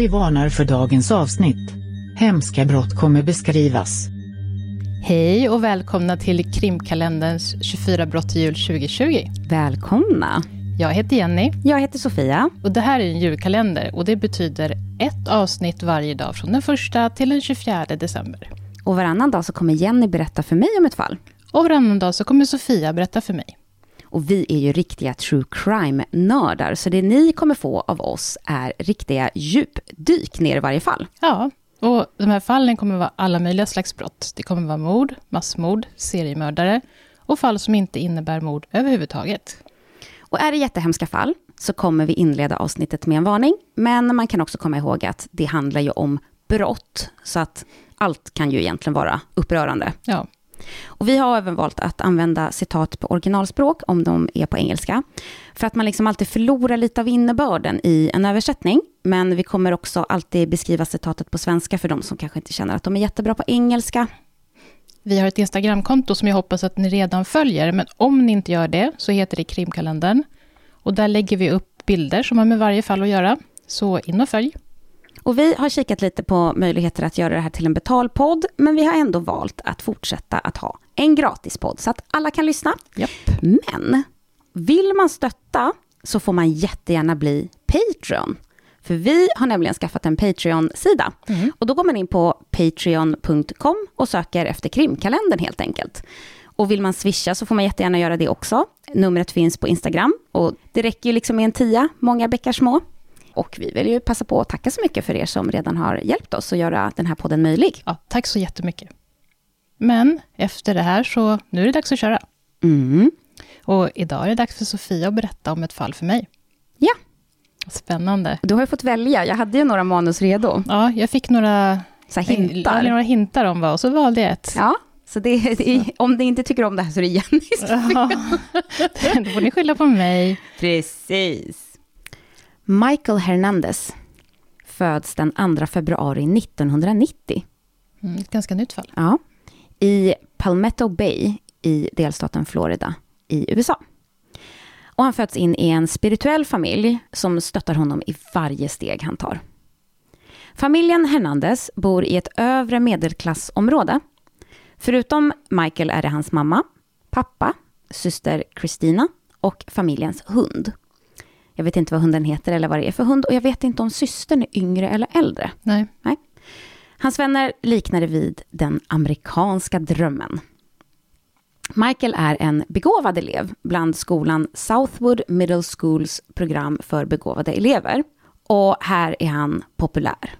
Poddy varnar för dagens avsnitt. Hemska brott kommer beskrivas. Hej och välkomna till krimkalenderns 24 brott till jul 2020. Välkomna! Jag heter Jenny. Jag heter Sofia. Och det här är en julkalender och det betyder ett avsnitt varje dag från den första till den 24 december. Och varannan dag så kommer Jenny berätta för mig om ett fall. Och varannan dag så kommer Sofia berätta för mig. Och vi är ju riktiga true crime-nördar, så det ni kommer få av oss är riktiga djupdyk ner i varje fall. Ja, och de här fallen kommer vara alla möjliga slags brott. Det kommer vara mord, massmord, seriemördare och fall som inte innebär mord överhuvudtaget. Och är det jättehemska fall så kommer vi inleda avsnittet med en varning, men man kan också komma ihåg att det handlar ju om brott, så att allt kan ju egentligen vara upprörande. Ja, och vi har även valt att använda citat på originalspråk, om de är på engelska. För att man liksom alltid förlorar lite av innebörden i en översättning. Men vi kommer också alltid beskriva citatet på svenska för de som kanske inte känner att de är jättebra på engelska. vi har ett Instagramkonto som jag hoppas att ni redan följer, men om ni inte gör det så heter det Krimkalendern. Och där lägger vi upp bilder som har med varje fall att göra. Så in och följ. Och vi har kikat lite på möjligheter att göra det här till en betalpodd, men vi har ändå valt att fortsätta att ha en gratispodd så att alla kan lyssna. Japp. Men vill man stötta så får man jättegärna bli Patreon. För vi har nämligen skaffat en Patreon-sida. Mm. Och då går man in på patreon.com och söker efter krimkalendern helt enkelt. Och vill man swisha så får man jättegärna göra det också. Numret finns på Instagram och det räcker ju liksom med en tia, många bäckar små. Och vi vill ju passa på att tacka så mycket för er som redan har hjälpt oss att göra den här podden möjlig. Ja, tack så jättemycket. Men efter det här så, nu är det dags att köra. Mm. Och idag är det dags för Sofia att berätta om ett fall för mig. Ja, Spännande. du har ju fått välja. Jag hade ju några manus redo. Ja, jag fick några Så hintar. hintar. några hintar om vad, och så valde jag ett. Ja, så det, det, om ni inte tycker om det här så är det Jennys Ja. Då får ni skylla på mig. Precis. Michael Hernandez föds den 2 februari 1990. Mm, ett ganska nytt fall. Ja, I Palmetto Bay i delstaten Florida i USA. Och han föds in i en spirituell familj som stöttar honom i varje steg han tar. Familjen Hernandez bor i ett övre medelklassområde. Förutom Michael är det hans mamma, pappa, syster Christina och familjens hund. Jag vet inte vad hunden heter eller vad det är för hund och jag vet inte om systern är yngre eller äldre. Nej. Hans vänner liknar det vid den amerikanska drömmen. Michael är en begåvad elev bland skolan Southwood Middle Schools program för begåvade elever. Och här är han populär.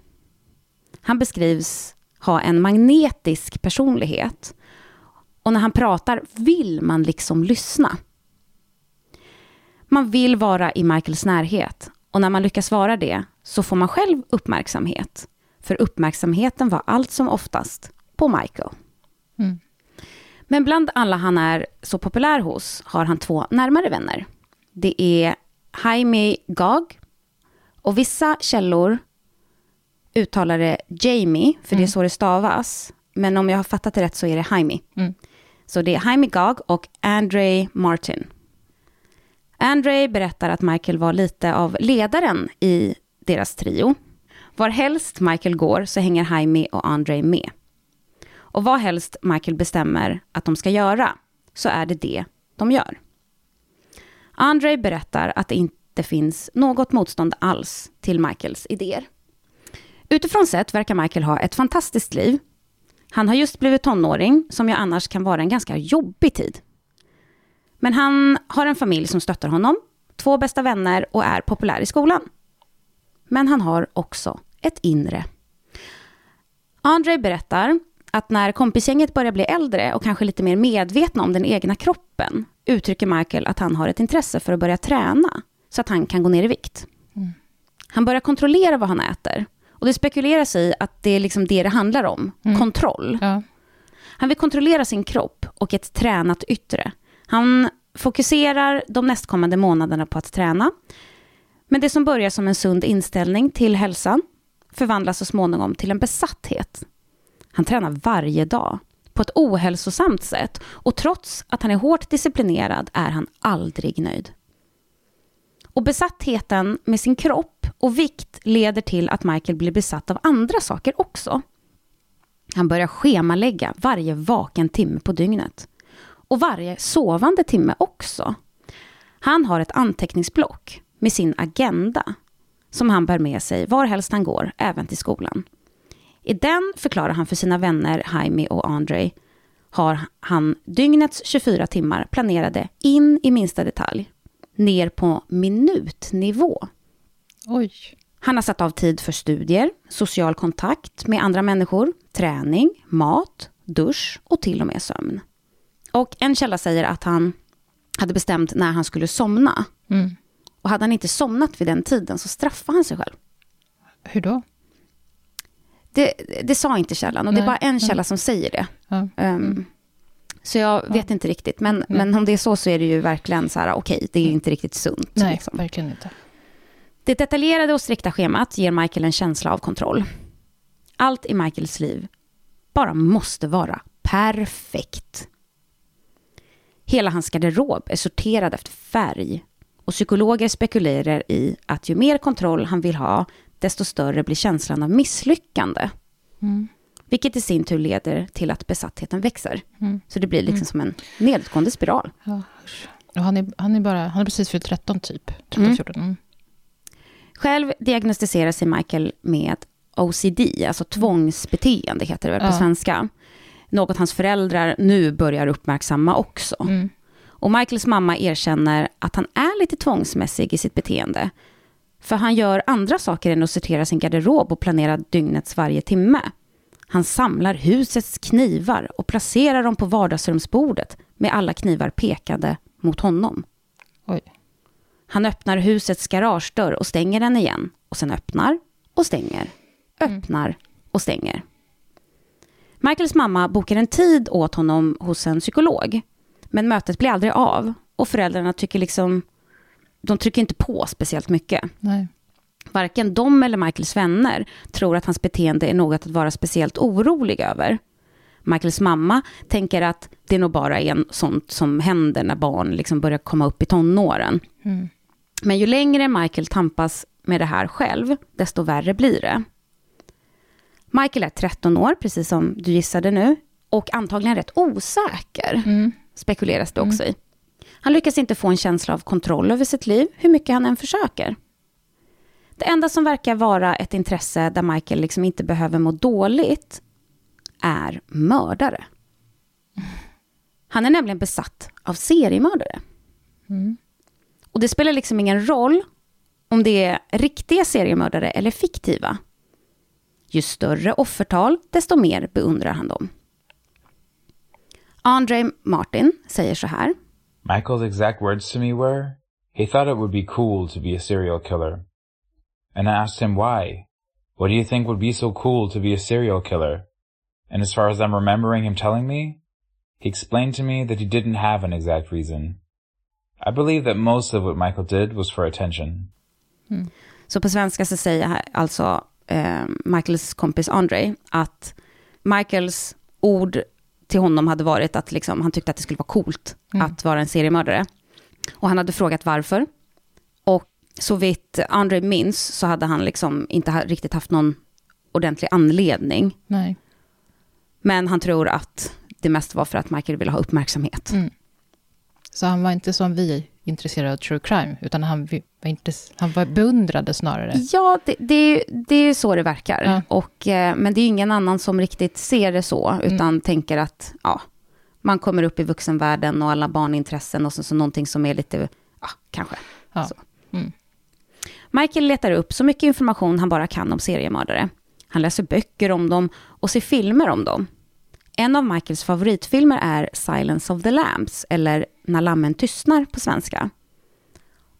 Han beskrivs ha en magnetisk personlighet. Och när han pratar vill man liksom lyssna. Man vill vara i Michaels närhet. Och när man lyckas vara det så får man själv uppmärksamhet. För uppmärksamheten var allt som oftast på Michael. Mm. Men bland alla han är så populär hos har han två närmare vänner. Det är Jaime Gog och vissa källor uttalar det Jamie, för det är Mm. så det stavas. Men om jag har fattat det rätt så är det Jaime. Mm. Så det är Jaime Gog och Andre Martin. Andre berättar att Michael var lite av ledaren i deras trio. Var helst Michael går så hänger Jaime och Andre med. Och vad helst Michael bestämmer att de ska göra, så är det det de gör. Andre berättar att det inte finns något motstånd alls till Michaels idéer. Utifrån sett verkar Michael ha ett fantastiskt liv. Han har just blivit tonåring, som ju annars kan vara en ganska jobbig tid. Men han har en familj som stöttar honom, två bästa vänner och är populär i skolan. Men han har också ett inre. Andre berättar att när kompisgänget börjar bli äldre och kanske lite mer medvetna om den egna kroppen uttrycker Michael att han har ett intresse för att börja träna så att han kan gå ner i vikt. Mm. Han börjar kontrollera vad han äter. Och det spekuleras i att det är liksom det det handlar om, Mm. kontroll. Ja. Han vill kontrollera sin kropp och ett tränat yttre. Han fokuserar de nästkommande månaderna på att träna. Men det som börjar som en sund inställning till hälsan förvandlas så småningom till en besatthet. Han tränar varje dag på ett ohälsosamt sätt och trots att han är hårt disciplinerad är han aldrig nöjd. Och besattheten med sin kropp och vikt leder till att Michael blir besatt av andra saker också. Han börjar schemalägga varje vaken timme på dygnet. Och varje sovande timme också. Han har ett anteckningsblock med sin agenda som han bär med sig varhelst han går, även till skolan. I den förklarar han för sina vänner Jaime och Andre har han dygnets 24 timmar planerade in i minsta detalj, ner på minutnivå. Oj. Han har satt av tid för studier, social kontakt med andra människor, träning, mat, dusch och till och med sömn. Och en källa säger att han hade bestämt när han skulle somna. Mm. Och hade han inte somnat vid den tiden så straffade han sig själv. Hur då? Det, det sa inte källan och det är Nej. bara en källa som säger det. Ja. Um, Så jag vet inte riktigt, men, men om det är så så är det ju verkligen så här, okej, det är inte riktigt sunt. Nej, liksom. verkligen inte. Det detaljerade och strikta schemat ger Michael en känsla av kontroll. Allt i Michaels liv bara måste vara perfekt. Hela hans garderob är sorterad efter färg och psykologer spekulerar i att ju mer kontroll han vill ha, desto större blir känslan av misslyckande. Mm. Vilket i sin tur leder till att besattheten växer. Mm. Så det blir liksom som en nedåtgående spiral. Ja. Och han, är, han, är bara, han har precis fyllt 13 typ. 13, Mm. 14. Mm. Själv diagnostiserar sig Michael med OCD, alltså tvångsbeteende heter det väl på Ja. svenska. Något hans föräldrar nu börjar uppmärksamma också. Mm. Och Michaels mamma erkänner att han är lite tvångsmässig i sitt beteende. För han gör andra saker än att sortera sin garderob och planera dygnets varje timme. Han samlar husets knivar och placerar dem på vardagsrumsbordet med alla knivar pekade mot honom. Oj. Han öppnar husets garagedörr och stänger den igen. Och sen öppnar och stänger. Öppnar och stänger. Michaels mamma bokar en tid åt honom hos en psykolog. Men mötet blir aldrig av. Och föräldrarna tycker liksom... De trycker inte på speciellt mycket. Nej. Varken de eller Michaels vänner tror att hans beteende är något att vara speciellt orolig över. Michaels mamma tänker att det nog bara är en sånt som händer när barn liksom börjar komma upp i tonåren. Mm. Men ju längre Michael tampas med det här själv, desto värre blir det. Michael är 13 år, precis som du gissade nu, och antagligen rätt osäker, Mm. spekuleras det också i. Han lyckas inte få en känsla av kontroll över sitt liv, hur mycket han än försöker. Det enda som verkar vara ett intresse där Michael liksom inte behöver må dåligt är mördare. Han är nämligen besatt av seriemördare. Mm. Och det spelar liksom ingen roll om det är riktiga seriemördare eller fiktiva. Ju större offertal, desto mer beundrar han dem. Andre Martin säger så här. Michael's exact words to me were, he thought it would be cool to be a serial killer. And I asked him why. What do you think would be so cool to be a serial killer? And as far as I'm remembering him telling me, he explained to me that he didn't have an exact reason. I believe that most of what Michael did was for attention. Så på svenska så säger alltså eh, Michaels kompis Andre att Michaels ord till honom hade varit att liksom, han tyckte att det skulle vara coolt att vara en seriemördare. Och han hade frågat varför. Och så vitt Andre minns så hade han liksom inte ha, riktigt haft någon ordentlig anledning. Nej. Men han tror att det mest var för att Michael ville ha uppmärksamhet. Mm. Så han var inte som vi intresserad av true crime, utan han var, inte, han var beundrade snarare. Ja, det, det, är- det är så det verkar. Ja. Och, eh, men det är ingen annan som riktigt ser det så, utan Mm. tänker att ja, man kommer upp i vuxenvärlden och alla barnintressen och så, så någonting som är lite, ja, kanske. Ja. Mm. Michael letar upp så mycket information han bara kan om seriemördare. Han läser böcker om dem och ser filmer om dem. En av Michaels favoritfilmer är Silence of the Lambs, eller När lammen tystnar på svenska.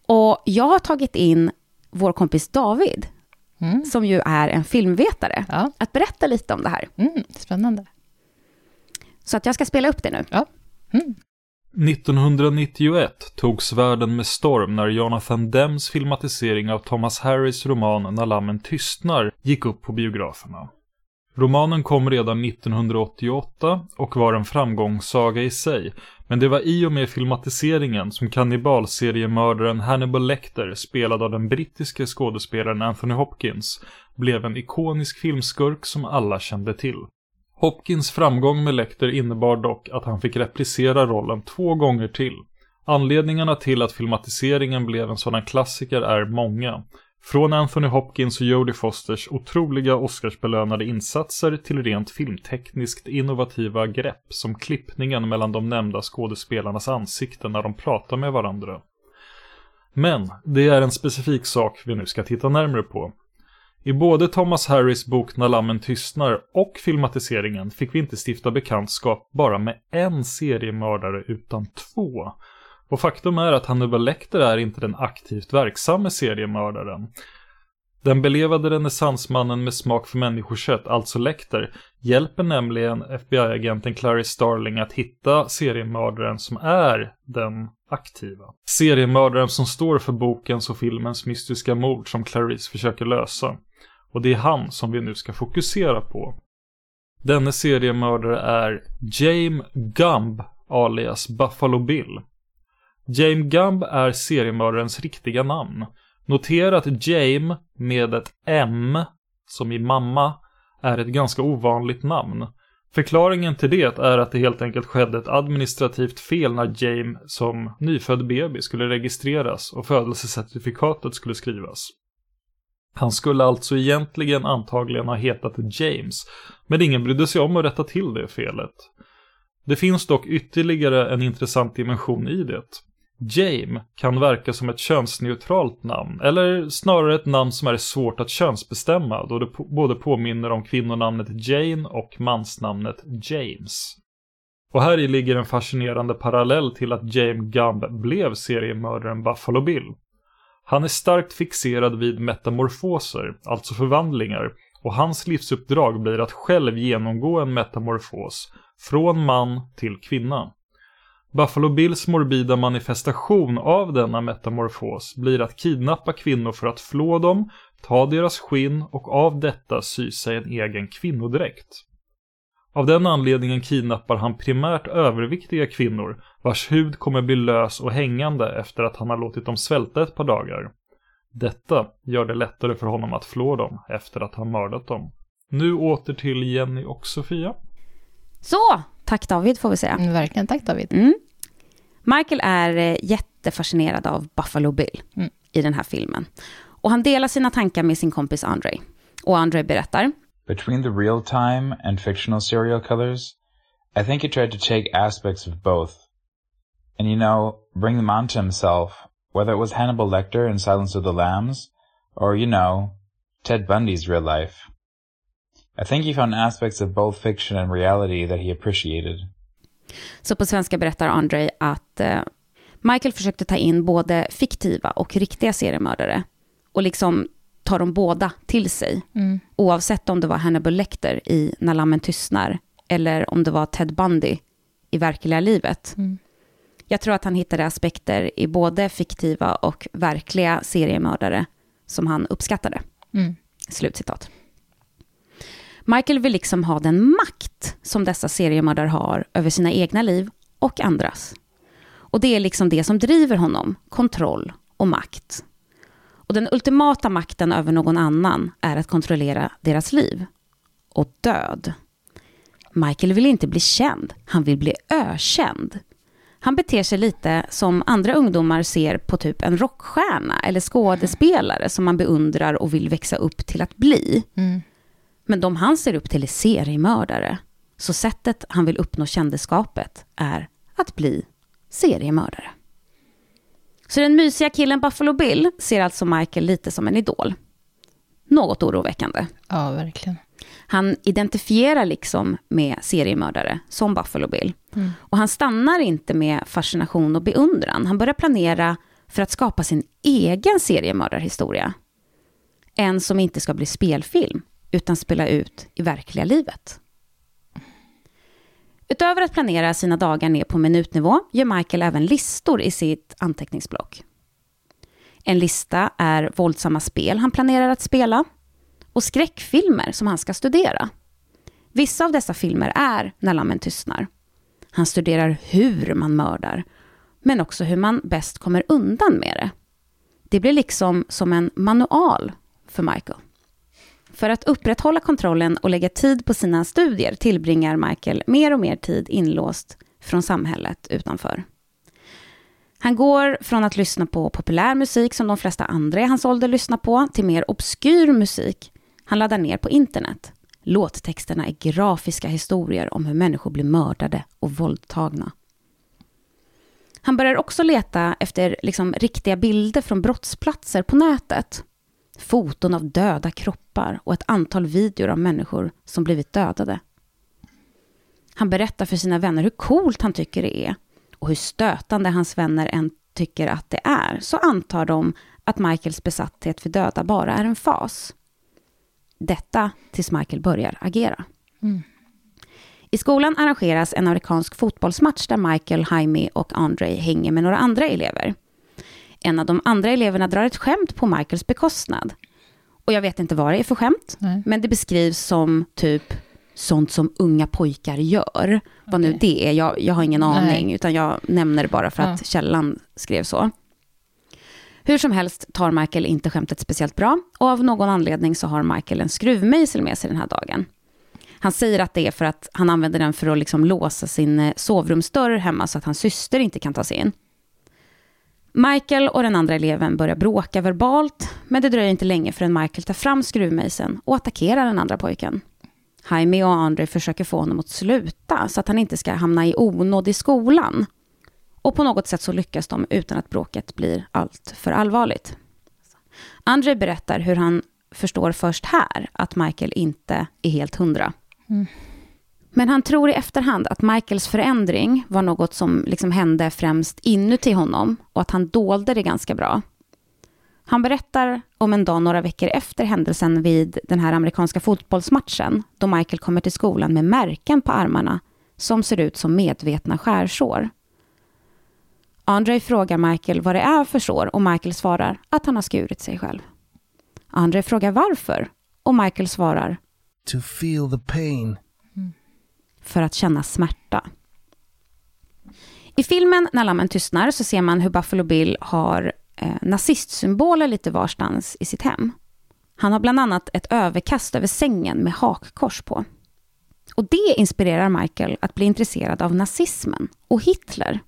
Och jag har tagit in vår kompis David, Mm. som ju är en filmvetare, Ja. att berätta lite om det här. Mm. Spännande. Så att jag ska spela upp det nu. Ja. Mm. 1991 togs världen med storm när Jonathan Dems filmatisering av Thomas Harris roman När lammen tystnar gick upp på biograferna. Romanen kom redan 1988 och var en framgångssaga i sig, men det var i och med filmatiseringen som kannibalseriemördaren Hannibal Lecter, spelad av den brittiske skådespelaren Anthony Hopkins, blev en ikonisk filmskurk som alla kände till. Hopkins framgång med Lecter innebar dock att han fick reprisera rollen två gånger till. Anledningarna till att filmatiseringen blev en sådan klassiker är många. Från Anthony Hopkins och Jodie Fosters otroliga Oscarsbelönade insatser till rent filmtekniskt innovativa grepp som klippningen mellan de nämnda skådespelarnas ansikten när de pratar med varandra. Men det är en specifik sak vi nu ska titta närmare på. I både Thomas Harris bok När lammen tystnar och filmatiseringen fick vi inte stifta bekantskap bara med en seriemördare utan två. Och faktum är att Hannibal Lecter är inte den aktivt verksamma seriemördaren. Den belevade renässansmannen med smak för människokött, alltså Lecter, hjälper nämligen FBI-agenten Clary Starling att hitta seriemördaren som är den aktiva. Seriemördaren som står för bokens och filmens mystiska mord som Clarice försöker lösa. Och det är han som vi nu ska fokusera på. Denne seriemördare är James Gumb alias Buffalo Bill. James Gumb är seriemördarens riktiga namn. Notera att James med ett M, som i mamma, är ett ganska ovanligt namn. Förklaringen till det är att det helt enkelt skedde ett administrativt fel när James som nyfödd baby skulle registreras och födelsecertifikatet skulle skrivas. Han skulle alltså egentligen antagligen ha hetat James, men ingen brydde sig om att rätta till det felet. Det finns dock ytterligare en intressant dimension i det. Jame kan verka som ett könsneutralt namn, eller snarare ett namn som är svårt att könsbestämma då det både påminner om kvinnonamnet Jane och mansnamnet James. Och här i ligger en fascinerande parallell till att James Gumb blev seriemördaren Buffalo Bill. Han är starkt fixerad vid metamorfoser, alltså förvandlingar, och hans livsuppdrag blir att själv genomgå en metamorfos, från man till kvinna. Buffalo Bills morbida manifestation av denna metamorfos blir att kidnappa kvinnor för att flå dem, ta deras skinn och av detta sy sig en egen kvinnodräkt. Av den anledningen kidnappar han primärt överviktiga kvinnor vars hud kommer bli lös och hängande efter att han har låtit dem svälta ett par dagar. Detta gör det lättare för honom att flå dem efter att ha mördat dem. Nu åter till Jenny och Sofia. Så, tack David får vi säga. Mm, verkligen, tack David. Mm. Michael är eh, jättefascinerad av Buffalo Bill Mm. i den här filmen. Och han delar sina tankar med sin kompis Andre. Och Andre berättar. Between the real time and fictional serial killers, I think he tried to take aspects of both. And you know, bring them onto himself, whether it was Hannibal Lecter in Silence of the Lambs, or, you know, Ted Bundy's real life. I think he found aspects of both fiction and reality that he appreciated. Så på svenska berättar Andre att eh, Michael försökte ta in både fiktiva och riktiga seriemördare. Och liksom ta dem båda till sig. Mm. Oavsett om det var Hannibal Lecter i När lammen tystnar. Eller om det var Ted Bundy i verkliga livet. Mm. Jag tror att han hittade aspekter i både fiktiva och verkliga seriemördare som han uppskattade. Mm. Slutcitat. Michael vill liksom ha den makt som dessa seriemördare har över sina egna liv och andras. Och det är liksom det som driver honom, kontroll och makt. Och den ultimata makten över någon annan är att kontrollera deras liv. Och död. Michael vill inte bli känd, han vill bli ökänd. Han beter sig lite som andra ungdomar ser på typ en rockstjärna eller skådespelare som man beundrar och vill växa upp till att bli. Mm. Men de han ser upp till är seriemördare. Så sättet han vill uppnå kändisskapet är att bli seriemördare. Så den mysiga killen Buffalo Bill ser alltså Michael lite som en idol. Något oroväckande. Ja, verkligen. Han identifierar liksom med seriemördare som Buffalo Bill. Mm. Och han stannar inte med fascination och beundran. Han börjar planera för att skapa sin egen seriemördarhistoria. En som inte ska bli spelfilm, utan spela ut i verkliga livet. Utöver att planera sina dagar ner på minutnivå gör Michael även listor i sitt anteckningsblock. En lista är våldsamma spel han planerar att spela och skräckfilmer som han ska studera. Vissa av dessa filmer är När lammen tystnar. Han studerar hur man mördar, men också hur man bäst kommer undan med det. Det blir liksom som en manual för Michael. För att upprätthålla kontrollen och lägga tid på sina studier tillbringar Michael mer och mer tid inlåst från samhället utanför. Han går från att lyssna på populär musik som de flesta andra i hans ålder lyssnar på till mer obskyr musik han laddar ner på internet. Låttexterna är grafiska historier om hur människor blir mördade och våldtagna. Han börjar också leta efter liksom riktiga bilder från brottsplatser på nätet. Foton av döda kroppar och ett antal videor av människor som blivit dödade. Han berättar för sina vänner hur coolt han tycker det är och hur stötande hans vänner än tycker att det är, så antar de att Michaels besatthet för döda bara är en fas. Detta tills Michael börjar agera. Mm. I skolan arrangeras en amerikansk fotbollsmatch där Michael, Jaime och Andre hänger med några andra elever. En av de andra eleverna drar ett skämt på Michaels bekostnad. Och jag vet inte vad det är för skämt, Nej. men det beskrivs som typ sånt som unga pojkar gör. Vad nu Okej. det är, jag, jag har ingen Nej. aning, utan jag nämner det bara för att Ja. källan skrev så. Hur som helst tar Michael inte skämtet speciellt bra och av någon anledning så har Michael en skruvmejsel med sig den här dagen. Han säger att det är för att han använder den för att liksom låsa sin eh, sovrumsdörr hemma så att hans syster inte kan ta sig in. Michael och den andra eleven börjar bråka verbalt, men det dröjer inte länge förrän Michael tar fram skruvmejseln och attackerar den andra pojken. Jaime och Andre försöker få honom att sluta så att han inte ska hamna i onåd i skolan. Och på något sätt så lyckas de utan att bråket blir allt för allvarligt. Andre berättar hur han förstår först här att Michael inte är helt hundra. Mm. Men han tror i efterhand att Michaels förändring var något som liksom hände främst inuti honom och att han dolde det ganska bra. Han berättar om en dag några veckor efter händelsen vid den här amerikanska fotbollsmatchen då Michael kommer till skolan med märken på armarna som ser ut som medvetna skärsår. Andre frågar Michael vad det är för sår och Michael svarar att han har skurit sig själv. Andre frågar varför och Michael svarar To feel the pain för att känna smärta. I filmen När lammen tystnar så ser man hur Buffalo Bill har eh, nazistsymboler lite varstans i sitt hem. Han har bland annat ett överkast över sängen med hakkors på. Och det inspirerar Michael att bli intresserad av nazismen och Hitler.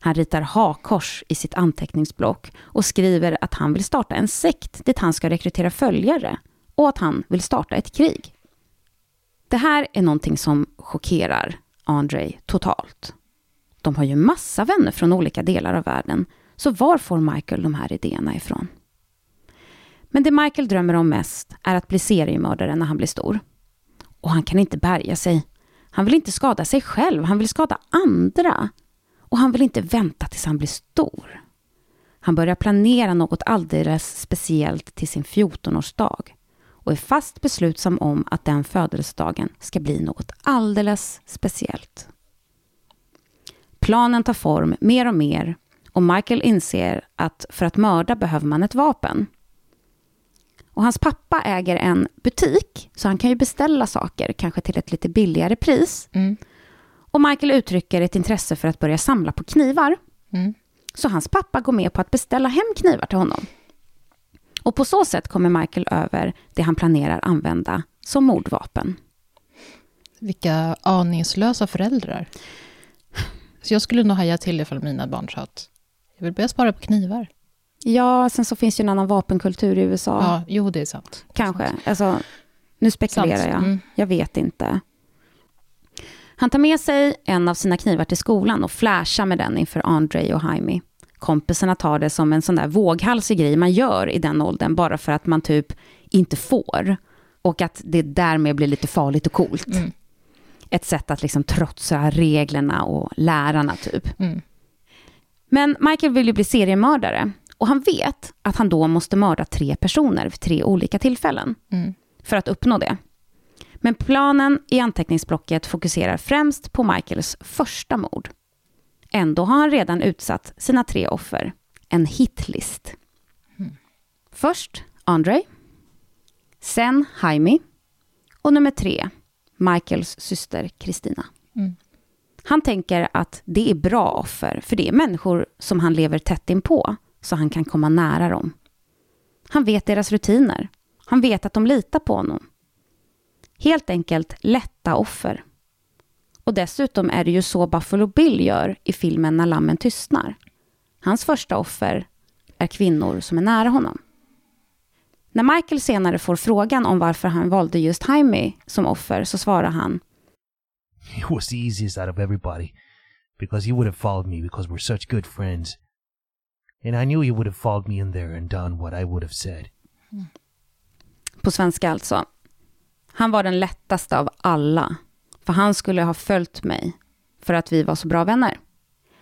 Han ritar hakkors i sitt anteckningsblock och skriver att han vill starta en sekt dit han ska rekrytera följare och att han vill starta ett krig. Det här är någonting som chockerar André totalt. De har ju massa vänner från olika delar av världen, så var får Michael de här idéerna ifrån? Men det Michael drömmer om mest är att bli seriemördare när han blir stor. Och han kan inte bärga sig. Han vill inte skada sig själv, han vill skada andra. Och han vill inte vänta tills han blir stor. Han börjar planera något alldeles speciellt till sin 14-årsdag och är fast beslutsam om att den födelsedagen ska bli något alldeles speciellt. Planen tar form mer och mer och Michael inser att för att mörda behöver man ett vapen. Och hans pappa äger en butik, så han kan ju beställa saker, kanske till ett lite billigare pris. Mm. Och Michael uttrycker ett intresse för att börja samla på knivar. Mm. Så hans pappa går med på att beställa hem knivar till honom. Och på så sätt kommer Michael över det han planerar använda som mordvapen. Vilka aningslösa föräldrar. Så jag skulle nog haja till ifall mina barn sa att jag vill börja spara på knivar. Ja, sen så finns ju en annan vapenkultur i USA. Ja, jo, det är sant. Kanske. Alltså, nu spekulerar Sant. jag. Mm. Jag vet inte. Han tar med sig en av sina knivar till skolan och flashar med den inför Andre och Jaime. Kompisarna tar det som en sån där våghalsig grej man gör i den åldern bara för att man typ inte får. Och att det därmed blir lite farligt och coolt. Mm. Ett sätt att liksom trotsa reglerna och lärarna typ. Mm. Men Michael vill ju bli seriemördare och han vet att han då måste mörda tre personer vid tre olika tillfällen Mm. för att uppnå det. Men planen i anteckningsblocket fokuserar främst på Michaels första mord. Ändå har han redan utsatt sina tre offer. En hitlist. Först Andre, sen Jaime och nummer tre, Michaels syster Kristina. Mm. Han tänker att det är bra offer, för det är människor som han lever tätt inpå, så han kan komma nära dem. Han vet deras rutiner. Han vet att de litar på honom. Helt enkelt lätta offer. Och dessutom är det ju så Buffalo Bill gör i filmen När lammen tystnar. Hans första offer är kvinnor som är nära honom. När Michael senare får frågan om varför han valde just Jaime som offer så svarar han He was the easiest out of everybody because he would have followed me because we're such good friends. And I knew he would have followed me in there and done what I would have said. på svenska alltså. Han var den lättaste av alla, för han skulle ha följt mig för att vi var så bra vänner.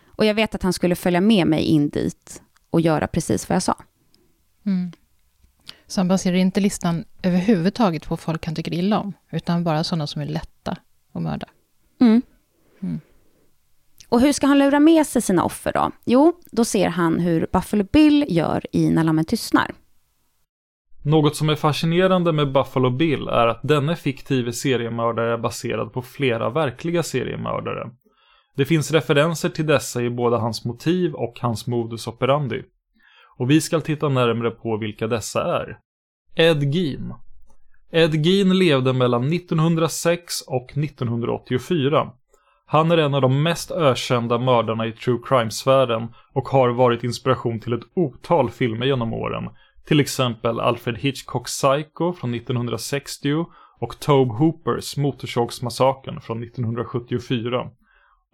Och jag vet att han skulle följa med mig in dit och göra precis vad jag sa. Mm. Så han baserar inte listan överhuvudtaget på folk han tycker illa om, utan bara sådana som är lätta att mörda. Mm. Mm. Och hur ska han lura med sig sina offer då? Jo, då ser han hur Buffalo Bill gör i När lammen tystnar. Något som är fascinerande med Buffalo Bill är att denne fiktive seriemördare är baserad på flera verkliga seriemördare. Det finns referenser till dessa i både hans motiv och hans modus operandi. Och vi ska titta närmare på vilka dessa är. Ed Gein. Ed Gein levde mellan 1906 och 1984. Han är en av de mest ökända mördarna i true crime-sfären och har varit inspiration till ett otal filmer genom åren. Till exempel Alfred Hitchcocks Psycho från 1960 och Tobe Hoopers Motorsågsmassakern från 1974.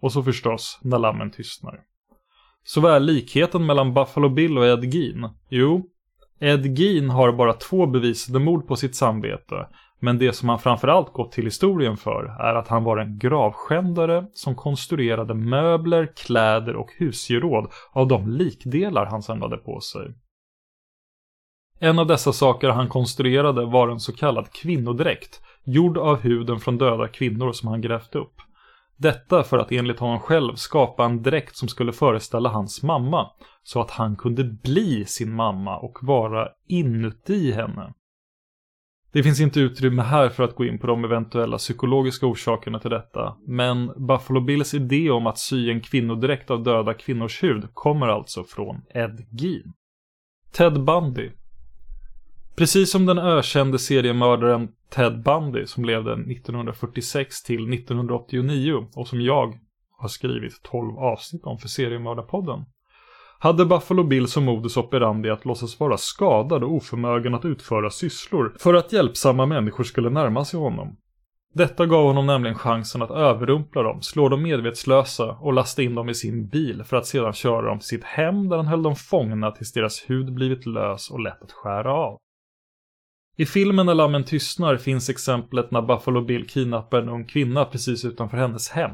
Och så förstås När lammen tystnar. Så vad är likheten mellan Buffalo Bill och Ed Gein? Jo, Ed Gein har bara två bevisade mord på sitt samvete. Men det som han framförallt gått till historien för är att han var en gravskändare som konstruerade möbler, kläder och husgeråd av de likdelar han samlade på sig. En av dessa saker han konstruerade var en så kallad kvinnodräkt, gjord av huden från döda kvinnor som han grävt upp. Detta för att enligt honom själv skapa en dräkt som skulle föreställa hans mamma, så att han kunde bli sin mamma och vara inuti henne. Det finns inte utrymme här för att gå in på de eventuella psykologiska orsakerna till detta, men Buffalo Bills idé om att sy en kvinnodräkt av döda kvinnors hud kommer alltså från Ed Gein. Ted Bundy Precis som den ökände seriemördaren Ted Bundy som levde 1946 till 1989 och som jag har skrivit 12 avsnitt om för seriemördarpodden hade Buffalo Bill som modus operandi att låtsas vara skadad och oförmögen att utföra sysslor för att hjälpsamma människor skulle närma sig honom. Detta gav honom nämligen chansen att överrumpla dem, slå dem medvetslösa och lasta in dem i sin bil för att sedan köra dem till sitt hem där han höll dem fångna tills deras hud blivit lös och lätt att skära av. I filmen När lammen tystnar finns exemplet när Buffalo Bill kidnappar en ung kvinna precis utanför hennes hem.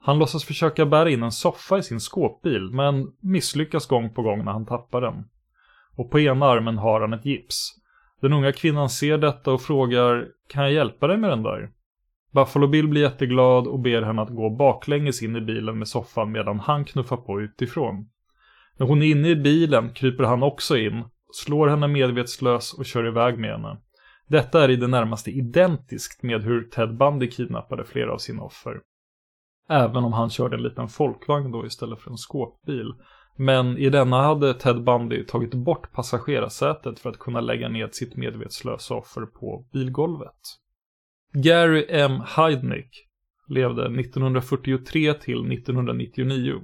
Han låtsas försöka bära in en soffa i sin skåpbil, men misslyckas gång på gång när han tappar den. Och på ena armen har han ett gips. Den unga kvinnan ser detta och frågar Kan jag hjälpa dig med den där? Buffalo Bill blir jätteglad och ber henne att gå baklänges in i bilen med soffan medan han knuffar på utifrån. När hon är inne i bilen kryper han också in, slår henne medvetslös och kör iväg med henne. Detta är i det närmaste identiskt med hur Ted Bundy kidnappade flera av sina offer. Även om han körde en liten folkvagn då istället för en skåpbil. Men i denna hade Ted Bundy tagit bort passagerarsätet för att kunna lägga ned sitt medvetslösa offer på bilgolvet. Gary M. Heidnick levde 1943 till 1999.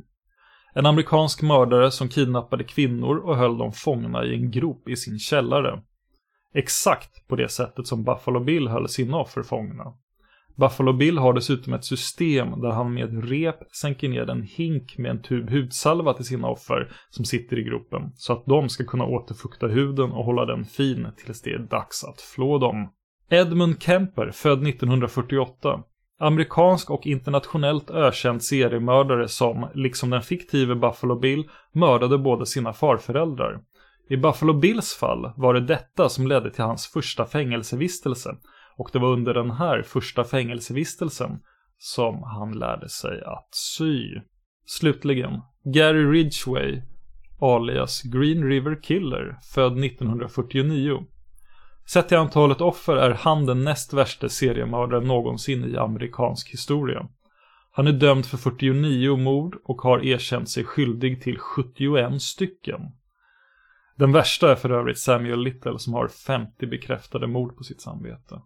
En amerikansk mördare som kidnappade kvinnor och höll dem fångna i en grop i sin källare. Exakt på det sättet som Buffalo Bill höll sina offer fångna. Buffalo Bill har dessutom ett system där han med rep sänker ner en hink med en tub hudsalva till sina offer som sitter i gropen så att de ska kunna återfukta huden och hålla den fin tills det är dags att flå dem. Edmund Kemper, född 1948. Amerikansk och internationellt ökänd seriemördare som, liksom den fiktive Buffalo Bill, mördade båda sina farföräldrar. I Buffalo Bills fall var det detta som ledde till hans första fängelsevistelse och det var under den här första fängelsevistelsen som han lärde sig att sy. Slutligen, Gary Ridgway, alias Green River Killer, född 1949. Sett till antalet offer är han den näst värsta seriemördaren någonsin i amerikansk historia. Han är dömd för 49 mord och har erkänt sig skyldig till 71 stycken. Den värsta är för övrigt Samuel Little som har 50 bekräftade mord på sitt samvete.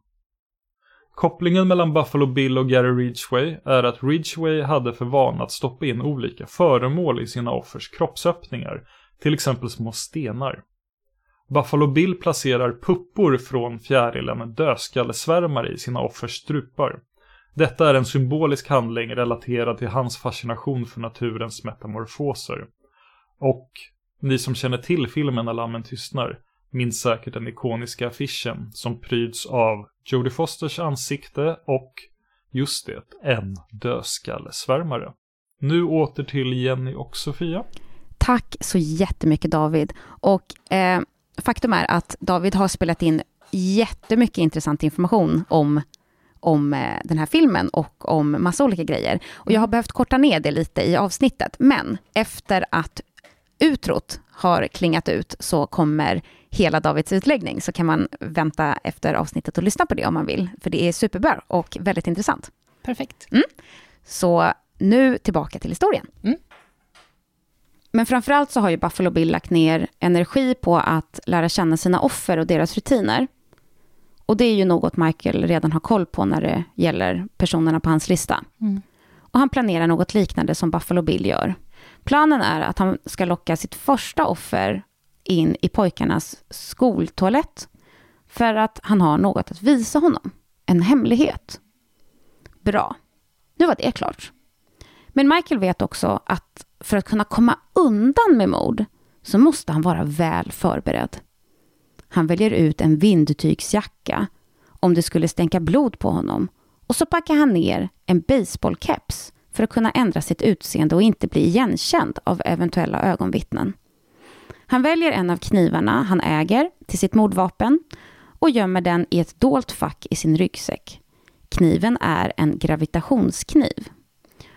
Kopplingen mellan Buffalo Bill och Gary Ridgway är att Ridgway hade för vana att stoppa in olika föremål i sina offers kroppsöppningar, till exempel små stenar. Buffalo Bill placerar puppor från fjärilen dödskallesvärmare i sina offers strupar. Detta är en symbolisk handling relaterad till hans fascination för naturens metamorfoser. Och ni som känner till filmen När lammen tystnar minns säkert den ikoniska affischen som pryds av Jodie Fosters ansikte och, just det, en dödskallesvärmare. Nu åter till Jenny och Sofia. Tack så jättemycket David. Och eh, faktum är att David har spelat in jättemycket intressant information om, om eh, den här filmen och om massa olika grejer. Och jag har behövt korta ner det lite i avsnittet, men efter att utrot har klingat ut så kommer hela Davids utläggning, så kan man vänta efter avsnittet och lyssna på det om man vill, för det är superbra och väldigt intressant. Perfekt. Mm. Så nu tillbaka till historien. Mm. Men framförallt så har ju Buffalo Bill lagt ner energi på att lära känna sina offer och deras rutiner. Och det är ju något Michael redan har koll på när det gäller personerna på hans lista. Mm. Och han planerar något liknande som Buffalo Bill gör. Planen är att han ska locka sitt första offer in i pojkarnas skoltoalett för att han har något att visa honom. En hemlighet. Bra. Nu var det klart. Men Michael vet också att för att kunna komma undan med mord så måste han vara väl förberedd. Han väljer ut en vindtygsjacka om det skulle stänka blod på honom och så packar han ner en baseballkeps för att kunna ändra sitt utseende och inte bli igenkänd av eventuella ögonvittnen. Han väljer en av knivarna han äger till sitt mordvapen och gömmer den i ett dolt fack i sin ryggsäck. Kniven är en gravitationskniv.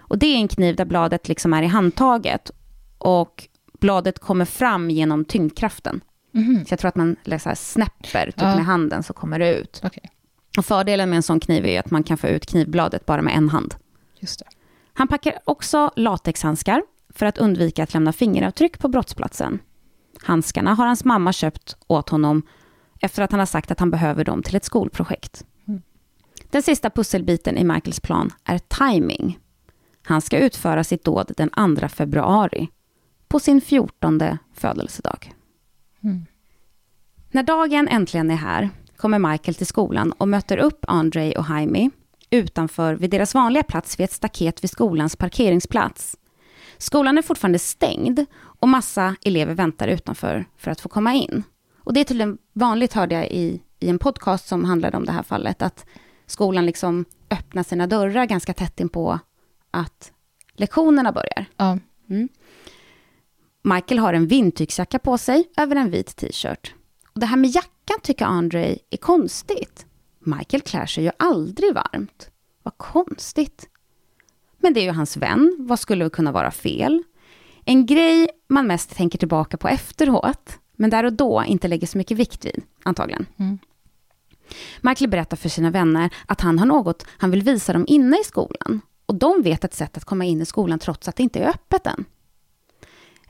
Och det är en kniv där bladet liksom är i handtaget och bladet kommer fram genom tyngdkraften. Mhm. Så jag tror att man så här snäpper typ Ja. med handen så kommer det ut. Okej, Och fördelen med en sån kniv är att man kan få ut knivbladet bara med en hand. just det. Han packar också latexhandskar för att undvika att lämna fingeravtryck på brottsplatsen. Handskarna har hans mamma köpt åt honom efter att han har sagt att han behöver dem till ett skolprojekt. Mm. Den sista pusselbiten i Michaels plan är timing. Han ska utföra sitt dåd den 2 februari, på sin 14 födelsedag. Mm. När dagen äntligen är här kommer Michael till skolan och möter upp Andre och Jaime utanför vid deras vanliga plats vid ett staket vid skolans parkeringsplats. Skolan är fortfarande stängd och massa elever väntar utanför för att få komma in. Och det är tydligen vanligt, hörde jag i, i en podcast som handlade om det här fallet, att skolan liksom öppnar sina dörrar ganska tätt in på att lektionerna börjar. Ja. Michael har en vindtygsjacka på sig över en vit t-shirt. Och det här med jackan tycker Andre är konstigt. Michael klär sig ju aldrig varmt. Vad konstigt. Men det är ju hans vän. Vad skulle kunna vara fel? En grej man mest tänker tillbaka på efteråt, men där och då inte lägger så mycket vikt vid, antagligen. Mm. Michael berättar för sina vänner att han har något han vill visa dem inne i skolan. Och de vet ett sätt att komma in i skolan trots att det inte är öppet än.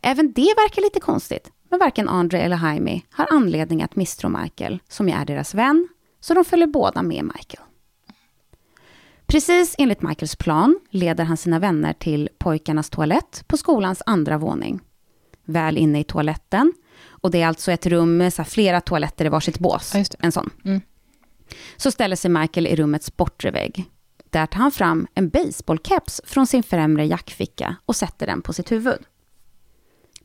Även det verkar lite konstigt, men varken Andre eller Jaime har anledning att misstro Michael, som ju är deras vän, så de följer båda med Michael. Precis enligt Michaels plan leder han sina vänner till pojkarnas toalett på skolans andra våning. Väl inne i toaletten, och det är alltså ett rum med så flera toaletter i varsitt bås, Ja, en sån. Mm. Så ställer sig Michael i rummets bortre vägg. Där tar han fram en baseballkeps från sin främre jackficka och sätter den på sitt huvud.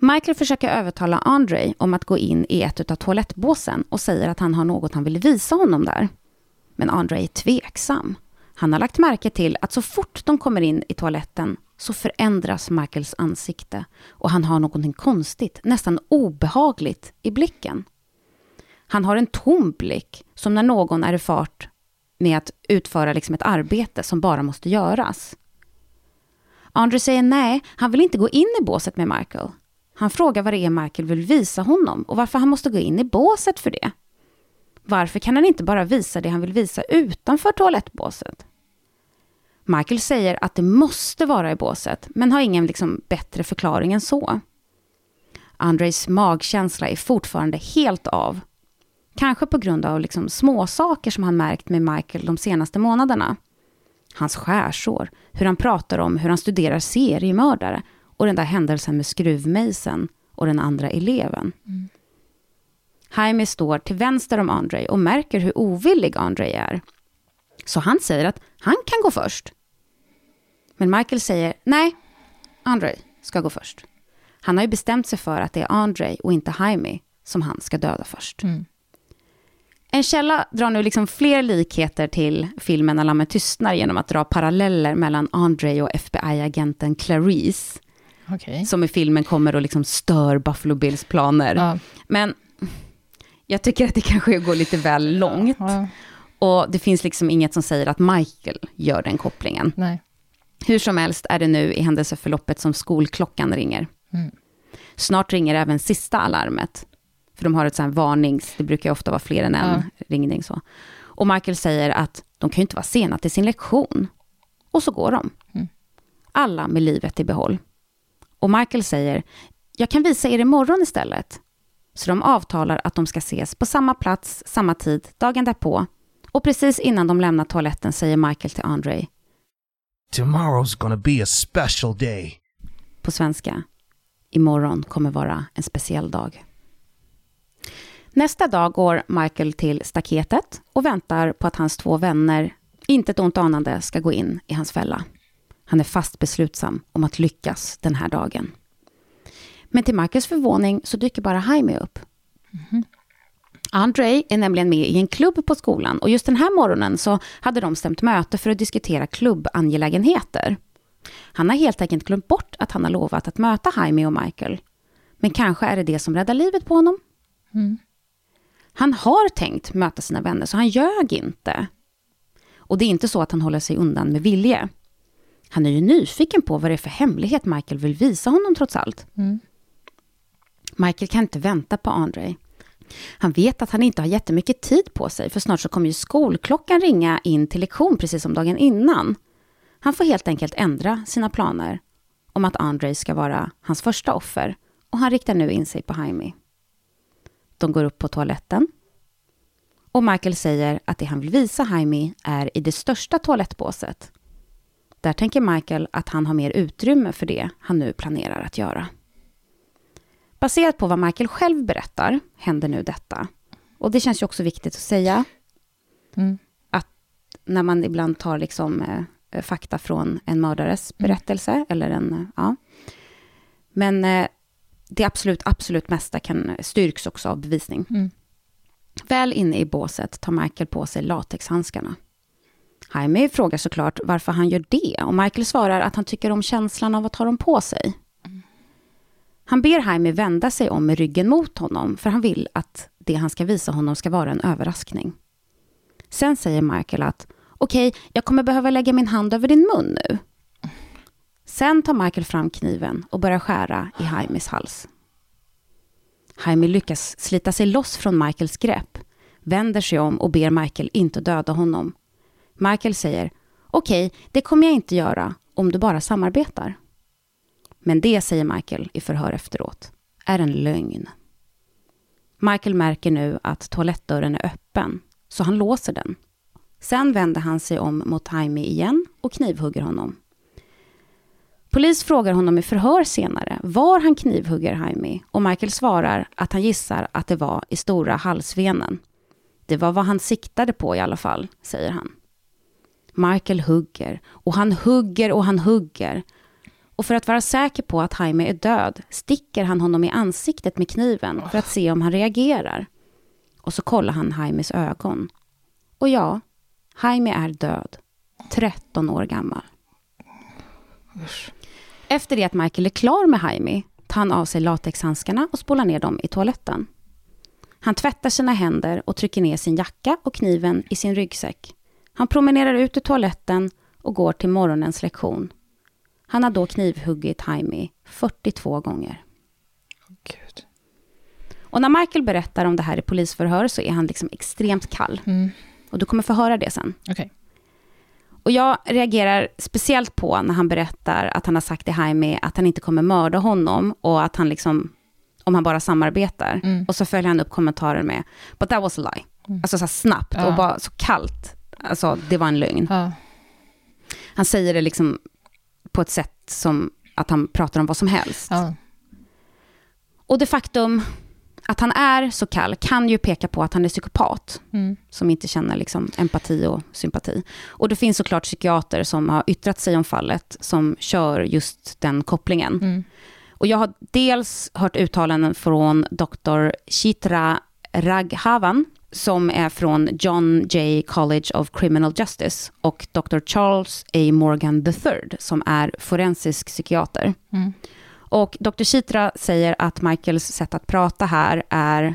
Michael försöker övertala Andre om att gå in i ett av toalettbåsen och säger att han har något han vill visa honom där. Men Andre är tveksam. Han har lagt märke till att så fort de kommer in i toaletten så förändras Michaels ansikte och han har någonting konstigt, nästan obehagligt i blicken. Han har en tom blick, som när någon är i fart med att utföra liksom ett arbete som bara måste göras. Andre säger nej, han vill inte gå in i båset med Michael. Han frågar vad det är Michael vill visa honom och varför han måste gå in i båset för det. Varför kan han inte bara visa det han vill visa utanför toalettbåset? Michael säger att det måste vara i båset, men har ingen liksom bättre förklaring än så. Andres magkänsla är fortfarande helt av. Kanske på grund av liksom småsaker som han märkt med Michael de senaste månaderna. Hans skärsår, hur han pratar om hur han studerar seriemördare och den där händelsen med skruvmejseln och den andra eleven. Mm. Jaime står till vänster om Andre och märker hur ovillig Andre är. Så han säger att han kan gå först. Men Michael säger nej, Andre ska gå först. Han har ju bestämt sig för att det är Andre och inte Jaime som han ska döda först. Mm. En källa drar nu liksom fler likheter till filmen När lammen tystnar genom att dra paralleller mellan Andre och FBI-agenten Clarice. Okay. Som i filmen kommer och liksom stör Buffalo Bills planer. Ja. Men jag tycker att det kanske går lite väl långt. Ja. Och det finns liksom inget som säger att Michael gör den kopplingen. Nej. Hur som helst är det nu i händelseförloppet som skolklockan ringer. Mm. Snart ringer även sista alarmet. För de har ett sånt varnings, det brukar ofta vara fler än en ja. ringning så. Och Michael säger att de kan ju inte vara sena till sin lektion. Och så går de. Mm. Alla med livet i behåll. Och Michael säger, jag kan visa er imorgon istället. Så de avtalar att de ska ses på samma plats, samma tid, dagen därpå. Och precis innan de lämnar toaletten säger Michael till Andre. Tomorrow's gonna be a special day. På svenska. Imorgon kommer vara en speciell dag. Nästa dag går Michael till staketet och väntar på att hans två vänner, inte ett ont anande, ska gå in i hans fälla. Han är fast beslutsam om att lyckas den här dagen. Men till Michaels förvåning så dyker bara Jaime upp. Mm. Andre är nämligen med i en klubb på skolan och just den här morgonen så hade de stämt möte för att diskutera klubbangelägenheter. Han har helt enkelt glömt bort att han har lovat att möta Jaime och Michael. Men kanske är det det som räddar livet på honom. Mm. Han har tänkt möta sina vänner, så han ljög inte. Och det är inte så att han håller sig undan med vilje. Han är ju nyfiken på vad det är för hemlighet Michael vill visa honom trots allt. Mm. Michael kan inte vänta på Andre. Han vet att han inte har jättemycket tid på sig, för snart så kommer ju skolklockan ringa in till lektion precis som dagen innan. Han får helt enkelt ändra sina planer om att Andre ska vara hans första offer och han riktar nu in sig på Jaime. De går upp på toaletten. Och Michael säger att det han vill visa Jaime är i det största toalettbåset. Där tänker Michael att han har mer utrymme för det han nu planerar att göra. Baserat på vad Michael själv berättar händer nu detta. Och det känns ju också viktigt att säga. Mm. Att när man ibland tar liksom, eh, fakta från en mördares mm. berättelse, mm. eller en... Ja. Men eh, det absolut, absolut mesta kan styrks också av bevisning. Mm. Väl inne i båset tar Michael på sig latexhandskarna. Jaime frågar såklart varför han gör det och Michael svarar att han tycker om känslan av att ha dem på sig. Han ber Jaime vända sig om med ryggen mot honom för han vill att det han ska visa honom ska vara en överraskning. Sen säger Michael att okej, okay, jag kommer behöva lägga min hand över din mun nu. Sen tar Michael fram kniven och börjar skära i Jaimes hals. Jaime lyckas slita sig loss från Michaels grepp, vänder sig om och ber Michael inte döda honom. Michael säger, okej, okay, det kommer jag inte göra om du bara samarbetar. Men det, säger Michael i förhör efteråt, är en lögn. Michael märker nu att toalettdörren är öppen, så han låser den. Sen vänder han sig om mot Jaime igen och knivhugger honom. Polis frågar honom i förhör senare var han knivhugger Jaime och Michael svarar att han gissar att det var i stora halsvenen. Det var vad han siktade på i alla fall, säger han. Michael hugger och han hugger och han hugger. Och för att vara säker på att Jaime är död sticker han honom i ansiktet med kniven för att se om han reagerar. Och så kollar han Jaimes ögon. Och ja, Jaime är död. 13 år gammal. Usch. Efter det att Michael är klar med Jaime tar han av sig latexhandskarna och spolar ner dem i toaletten. Han tvättar sina händer och trycker ner sin jacka och kniven i sin ryggsäck. Han promenerar ut ur toaletten och går till morgonens lektion. Han har då knivhuggit Jaime 42 gånger. Gud. Och när Michael berättar om det här i polisförhör så är han liksom extremt kall. Mm. Och du kommer få höra det sen. Okej. Och jag reagerar speciellt på när han berättar att han har sagt till Jaime att han inte kommer mörda honom och att han liksom, om han bara samarbetar. Mm. Och så följer han upp kommentaren med, but that was a lie. Alltså så här snabbt Ja. och bara så kallt. Alltså det var en lögn. Ja. Han säger det liksom på ett sätt som att han pratar om vad som helst. Ja. Och det faktum att han är så kall kan ju peka på att han är psykopat. Mm. som inte känner liksom empati och sympati. Och det finns såklart psykiater som har yttrat sig om fallet, som kör just den kopplingen. Mm. Och jag har dels hört uttalanden från Dr. Chitra Raghavan, som är från John Jay College of Criminal Justice, och Dr. Charles A. Morgan III, som är forensisk psykiater. Mm. Och Dr. Chitra säger att Michaels sätt att prata här är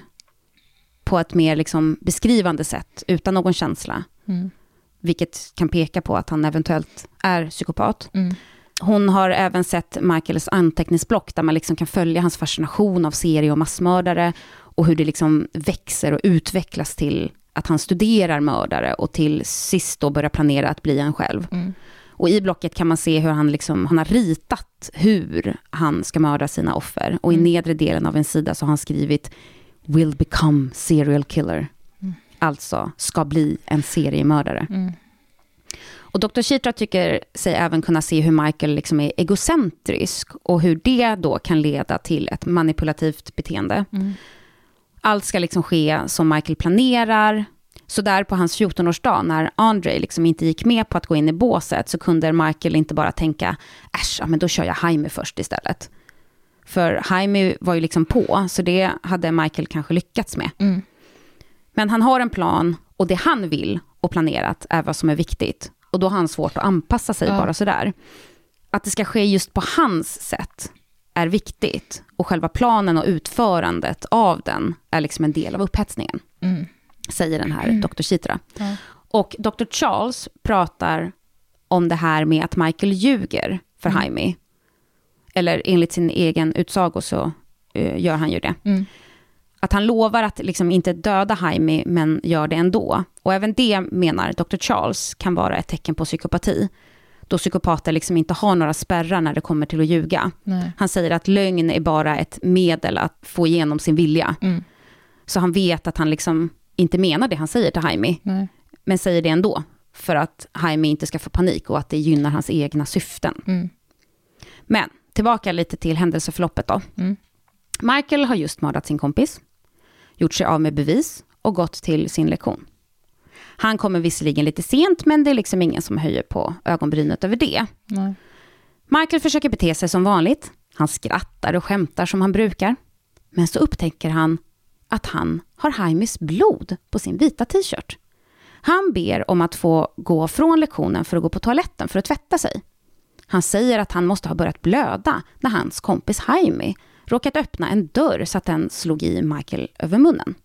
på ett mer liksom beskrivande sätt, utan någon känsla. Mm. Vilket kan peka på att han eventuellt är psykopat. Mm. Hon har även sett Michaels anteckningsblock, där man liksom kan följa hans fascination av serie och massmördare, och hur det liksom växer och utvecklas till att han studerar mördare, och till sist då börjar planera att bli en själv. Mm. Och i blocket kan man se hur han, liksom, han har ritat hur han ska mörda sina offer. Och i Mm. nedre delen av en sida så har han skrivit “Will become serial killer”. Mm. Alltså, ska bli en seriemördare. Mm. Och Dr. Chitra tycker sig även kunna se hur Michael liksom är egocentrisk och hur det då kan leda till ett manipulativt beteende. Mm. Allt ska liksom ske som Michael planerar. Så där på hans 14-årsdag, när Andre liksom inte gick med på att gå in i båset, så kunde Michael inte bara tänka, äsch, ja, men då kör jag Jaime först istället. För Jaime var ju liksom på, så det hade Michael kanske lyckats med. Mm. Men han har en plan och det han vill och planerat är vad som är viktigt. Och då har han svårt att anpassa sig Ja. bara sådär. Att det ska ske just på hans sätt är viktigt. Och själva planen och utförandet av den är liksom en del av upphetsningen, Mm. Säger den här Dr. Chitra. Ja. Och Dr. Charles pratar om det här med att Michael ljuger för Mm. Jaime. Eller enligt sin egen utsago så eh, gör han ju det. Mm. Att han lovar att liksom inte döda Jaime, men gör det ändå. Och även det, menar Dr. Charles, kan vara ett tecken på psykopati. Då psykopater liksom inte har några spärrar när det kommer till att ljuga. Nej. Han säger att lögn är bara ett medel att få igenom sin vilja. Mm. Så han vet att han liksom inte menar det han säger till Jaime, Nej. men säger det ändå. För att Jaime inte ska få panik och att det gynnar hans egna syften. Mm. Men tillbaka lite till händelseförloppet då. Mm. Michael har just mördat sin kompis, gjort sig av med bevis och gått till sin lektion. Han kommer visserligen lite sent, men det är liksom ingen som höjer på ögonbrynet över det. Nej. Michael försöker bete sig som vanligt. Han skrattar och skämtar som han brukar. Men så upptäcker han att han har Haimis blod på sin vita t-shirt. Han ber om att få gå från lektionen för att gå på toaletten för att tvätta sig. Han säger att han måste ha börjat blöda när hans kompis Jaime råkat öppna en dörr så att den slog i Michael över munnen.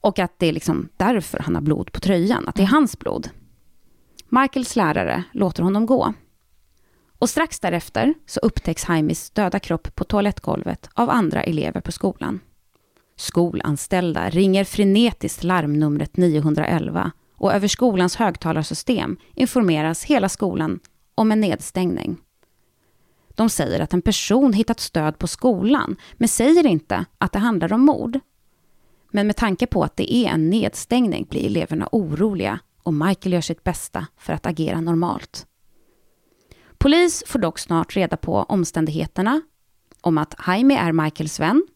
Och att det är liksom därför han har blod på tröjan, att det är hans blod. Michaels lärare låter honom gå. Och strax därefter så upptäcks Jaimes döda kropp på toalettgolvet av andra elever på skolan. Skolanställda ringer frenetiskt larmnumret 911 och över skolans högtalarsystem informeras hela skolan om en nedstängning. De säger att en person hittat stöd på skolan, men säger inte att det handlar om mord. Men med tanke på att det är en nedstängning blir eleverna oroliga och Michael gör sitt bästa för att agera normalt. Polis får dock snart reda på omständigheterna om att Jaime är Michaels vän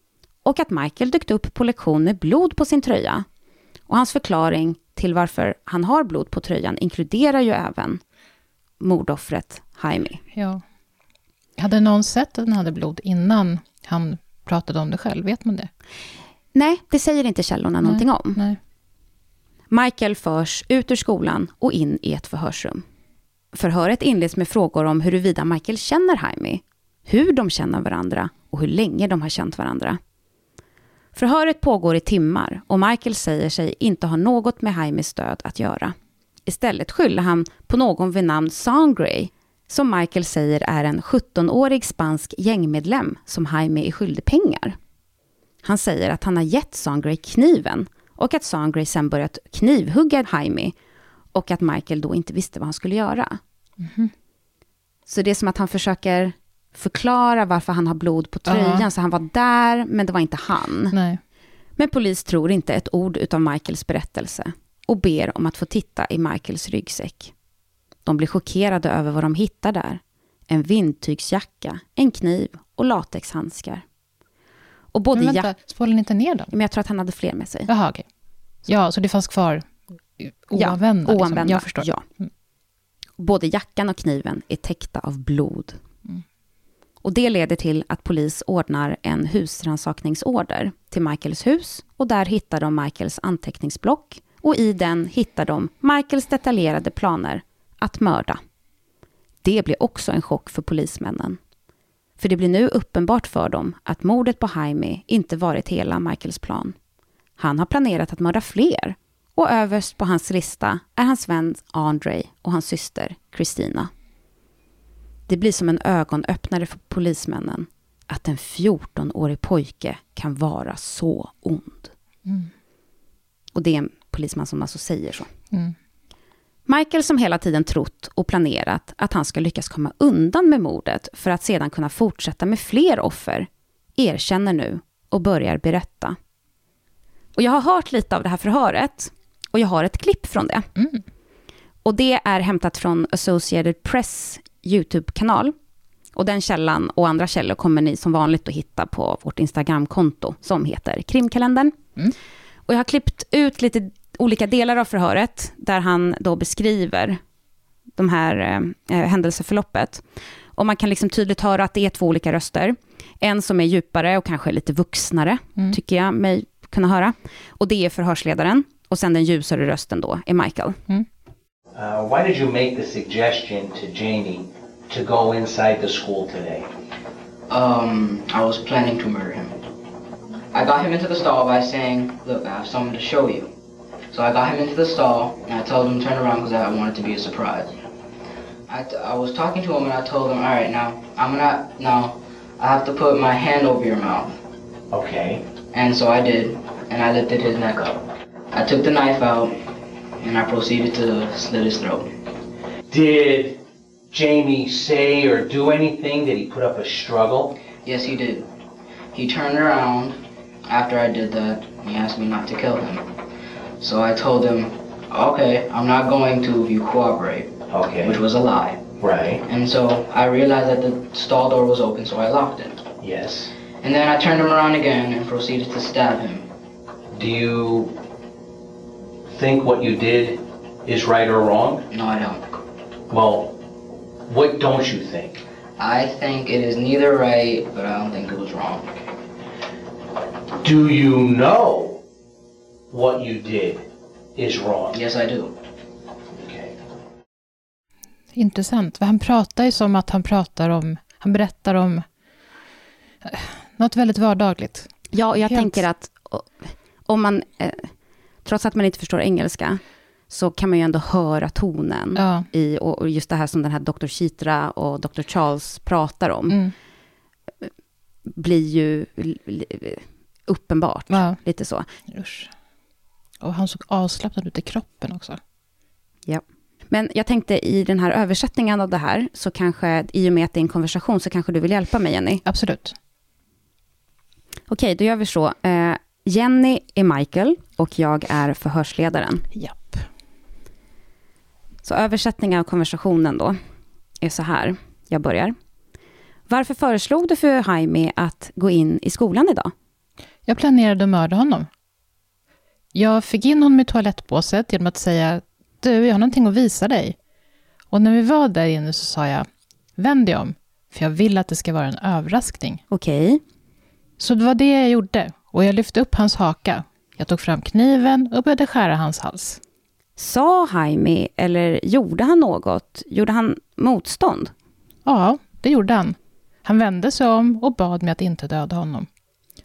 och att Michael dykt upp på lektion med blod på sin tröja. Och hans förklaring till varför han har blod på tröjan inkluderar ju även mordoffret Jaime. Ja. Hade någon sett att den hade blod innan han pratade om det själv? Vet man det? Nej, det säger inte källorna någonting om. Nej. Michael förs ut ur skolan och in i ett förhörsrum. Förhöret inleds med frågor om huruvida Michael känner Jaime, hur de känner varandra och hur länge de har känt varandra. Förhöret pågår i timmar och Michael säger sig inte ha något med Jaimes död att göra. Istället skyller han på någon vid namn Sangray, som Michael säger är en 17-årig spansk gängmedlem som Jaime är skyldig pengar. Han säger att han har gett Sangray kniven och att Sangray sen börjat knivhugga Jaime och att Michael då inte visste vad han skulle göra. Så det är som att han försöker förklara varför han har blod på tröjan, Ja. så han var där, men det var inte han. Nej. Men polis tror inte ett ord utav Michaels berättelse och ber om att få titta i Michaels ryggsäck. De blir chockerade över vad de hittar där. En vindtygsjacka, en kniv och latexhandskar. Och både Men vänta, spolade ni inte ner dem? Men jag tror att han hade fler med sig. Jaha, okej. Ja, så det fanns kvar oanvända? Ja, liksom. oanvända. Jag förstår. Ja. Mm. Både jackan och kniven är täckta av blod. Mm. Och det leder till att polis ordnar en husrannsakningsorder till Michaels hus och där hittar de Michaels anteckningsblock och i den hittar de Michaels detaljerade planer att mörda. Det blir också en chock för polismännen. För det blir nu uppenbart för dem att mordet på Jaime inte varit hela Michaels plan. Han har planerat att mörda fler och överst på hans lista är hans vän Andre och hans syster Christina. Det blir som en ögonöppnare för polismännen att en 14-årig pojke kan vara så ond. Och det är en polisman som alltså säger så. Mm. Michael som hela tiden trott och planerat att han ska lyckas komma undan med mordet för att sedan kunna fortsätta med fler offer, erkänner nu och börjar berätta. Och jag har hört lite av det här förhöret och jag har ett klipp från det. Mm. Och det är hämtat från Associated Press YouTube-kanal. Och den källan och andra källor kommer ni som vanligt att hitta på vårt Instagramkonto som heter Krimkalendern. Mm. Och jag har klippt ut lite olika delar av förhöret där han då beskriver de här eh, händelseförloppet. Och man kan liksom tydligt höra att det är två olika röster. En som är djupare och kanske lite vuxnare, Mm. tycker jag mig kunna höra. Och det är förhörsledaren. Och sen den ljusare rösten då är Michael. Uh, why did you make the suggestion to Jamie to go inside the school today? Um, I was planning to murder him. I got him into the stall by saying, look, I have something to show you. So I got him into the stall, and I told him to turn around because I wanted to be a surprise. I, t- I was talking to him, and I told him, all right, now, I'm gonna, now, I have to put my hand over your mouth. Okay. And so I did, and I lifted his neck up. I took the knife out, and I proceeded to slit his throat. Did Jamie say or do anything? Did he put up a struggle? Yes, he did. He turned around after I did that. and He asked me not to kill him. So I told him, okay, I'm not going to if you cooperate, Okay. which was a lie. right. And so I realized that the stall door was open, so I locked it. Yes. And then I turned him around again and proceeded to stab him. Do you think what you did is right or wrong? No, I don't. Well, what don't you think? I think it is neither right, but I don't think it was wrong. Do you know what you did is wrong? Yes, I do. Okay. Intressant, för han pratar ju som att han pratar om, han berättar om eh, något väldigt vardagligt. Ja, och jag Helt. tänker att om man, eh, trots att man inte förstår engelska, så kan man ju ändå höra tonen Ja. i, och, och just det här som den här Dr. Chitra och Dr. Charles pratar om, Mm. blir ju uppenbart. Ja. Lite så. Usch. Och han såg avslappnad ut i kroppen också. Ja. Men jag tänkte i den här översättningen av det här, så kanske, i och med att det är en konversation, så kanske du vill hjälpa mig, Jenny? Absolut. Okej, då gör vi så. Eh, Jenny är Michael och jag är förhörsledaren. Japp. Så översättningen av konversationen då är så här. Jag börjar. Varför föreslog du för Jaime att gå in i skolan idag? Jag planerade att mörda honom. Jag fick in honom i toalettbåset genom att säga du, jag har någonting att visa dig. Och när vi var där inne så sa jag vänd dig om, för jag vill att det ska vara en överraskning. Okej. Så det var det jag gjorde och jag lyfte upp hans haka. Jag tog fram kniven och började skära hans hals. Sa Jaime, eller gjorde han något? Gjorde han motstånd? Ja, det gjorde han. Han vände sig om och bad mig att inte döda honom.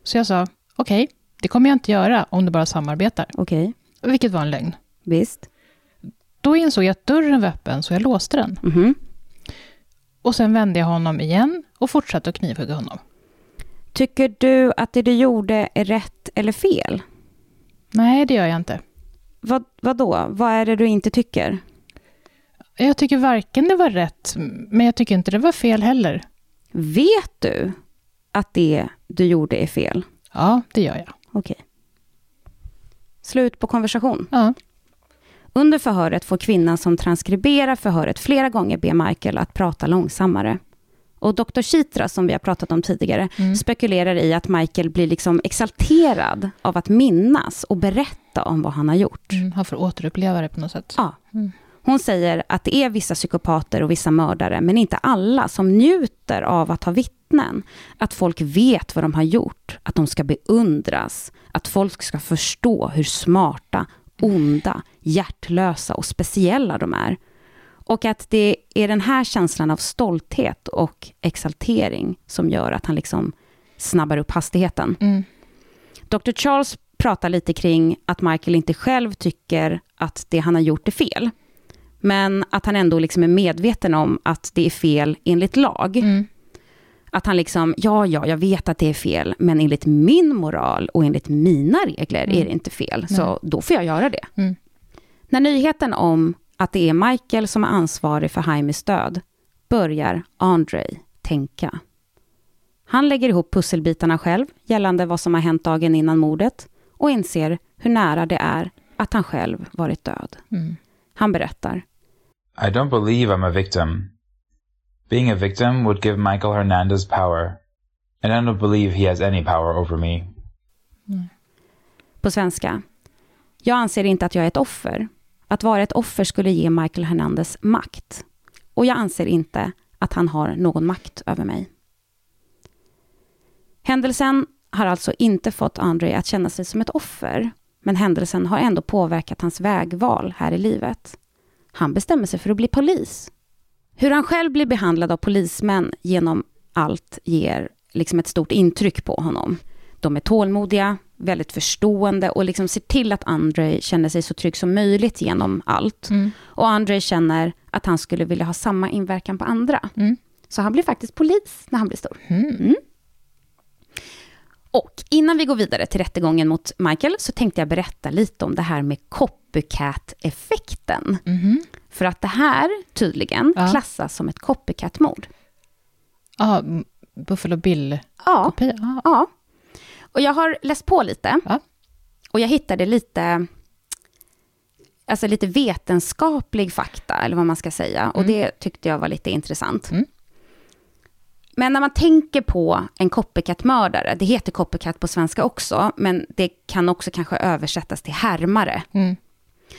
Så jag sa, okej, det kommer jag inte göra om du bara samarbetar. Okej, Vilket var en lögn. visst. Då insåg jag att dörren var öppen, så jag låste den. Mhm. Och sen vände jag honom igen och fortsatte att knivhugga honom. Tycker du att det du gjorde är rätt eller fel? Nej, det gör jag inte. Vad, vad då? Vad är det du inte tycker? Jag tycker varken det var rätt, men jag tycker inte det var fel heller. Vet du att det du gjorde är fel? Ja, det gör jag. Okej. Slut på konversation. Ja. Under förhöret får kvinnan som transkriberar förhöret flera gånger be Michael att prata långsammare. Och Dr. Chitra, som vi har pratat om tidigare, Mm. spekulerar i att Michael blir liksom exalterad av att minnas och berätta om vad han har gjort. Mm, han får återuppleva det på något sätt. Ja. Mm. Hon säger att det är vissa psykopater och vissa mördare, men inte alla, som njuter av att ha vittnen. Att folk vet vad de har gjort, att de ska beundras, att folk ska förstå hur smarta, onda, hjärtlösa och speciella de är. Och att det är den här känslan av stolthet och exaltering som gör att han liksom snabbar upp hastigheten. Mm. Dr. Charles pratar lite kring att Michael inte själv tycker att det han har gjort är fel. Men att han ändå liksom är medveten om att det är fel enligt lag. Mm. Att han liksom, ja, ja, jag vet att det är fel, men enligt min moral och enligt mina regler Mm. är det inte fel, så då får jag göra det. Mm. När nyheten om att det är Michael som är ansvarig för Jaimes död börjar Andre tänka. Han lägger ihop pusselbitarna själv gällande vad som har hänt dagen innan mordet och inser hur nära det är att han själv varit död. Mm. Han berättar. I don't believe I'm a victim. Being a victim would give Michael Hernandez power, and I don't believe he has any power over me. På svenska. Jag anser inte att jag är ett offer. Att vara ett offer skulle ge Michael Hernandez makt. Och jag anser inte att han har någon makt över mig. Händelsen har alltså inte fått André att känna sig som ett offer, men händelsen har ändå påverkat hans vägval här i livet. Han bestämmer sig för att bli polis. Hur han själv blir behandlad av polismän genom allt ger liksom ett stort intryck på honom. De är tålmodiga, väldigt förstående och liksom ser till att Andre känner sig så trygg som möjligt genom allt. Mm. Och Andre känner att han skulle vilja ha samma inverkan på andra. Mm. Så han blir faktiskt polis när han blir stor. Mm. Och innan vi går vidare till rättegången mot Michael så tänkte jag berätta lite om det här med copycat-effekten. Mhm. För att det här tydligen Ja. klassas som ett copycat-mord. Ja, Buffalo Bill-kopia. Ja, Ja. Och jag har läst på lite. Ja. Och jag hittade lite, alltså lite vetenskaplig fakta, eller vad man ska säga. Och det tyckte jag var lite intressant. Mm. Men när man tänker på en copycat-mördare, det heter copycat på svenska också, men det kan också kanske översättas till härmare. Mm.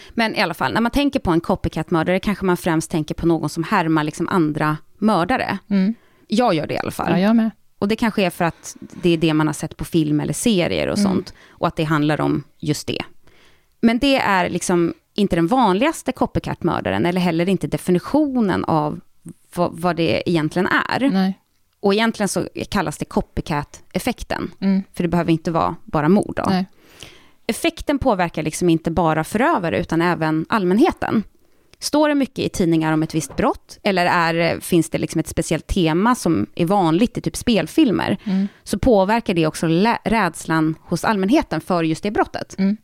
Men i alla fall, när man tänker på en copycat-mördare kanske man främst tänker på någon som härmar liksom andra mördare. Mm. Jag gör det i alla fall. Ja, jag med. Och det kanske är för att det är det man har sett på film eller serier och Mm. sånt. Och att det handlar om just det. Men det är liksom inte den vanligaste copycat-mördaren, eller heller inte definitionen av vad, det egentligen är. Nej. Och egentligen så kallas det copycat-effekten. Mm. För det behöver inte vara bara mord. Effekten påverkar liksom inte bara förövare, utan även allmänheten. Står det mycket i tidningar om ett visst brott, eller är, finns det liksom ett speciellt tema som är vanligt i typ spelfilmer, Mm. så påverkar det också rädslan hos allmänheten för just det brottet. Mm.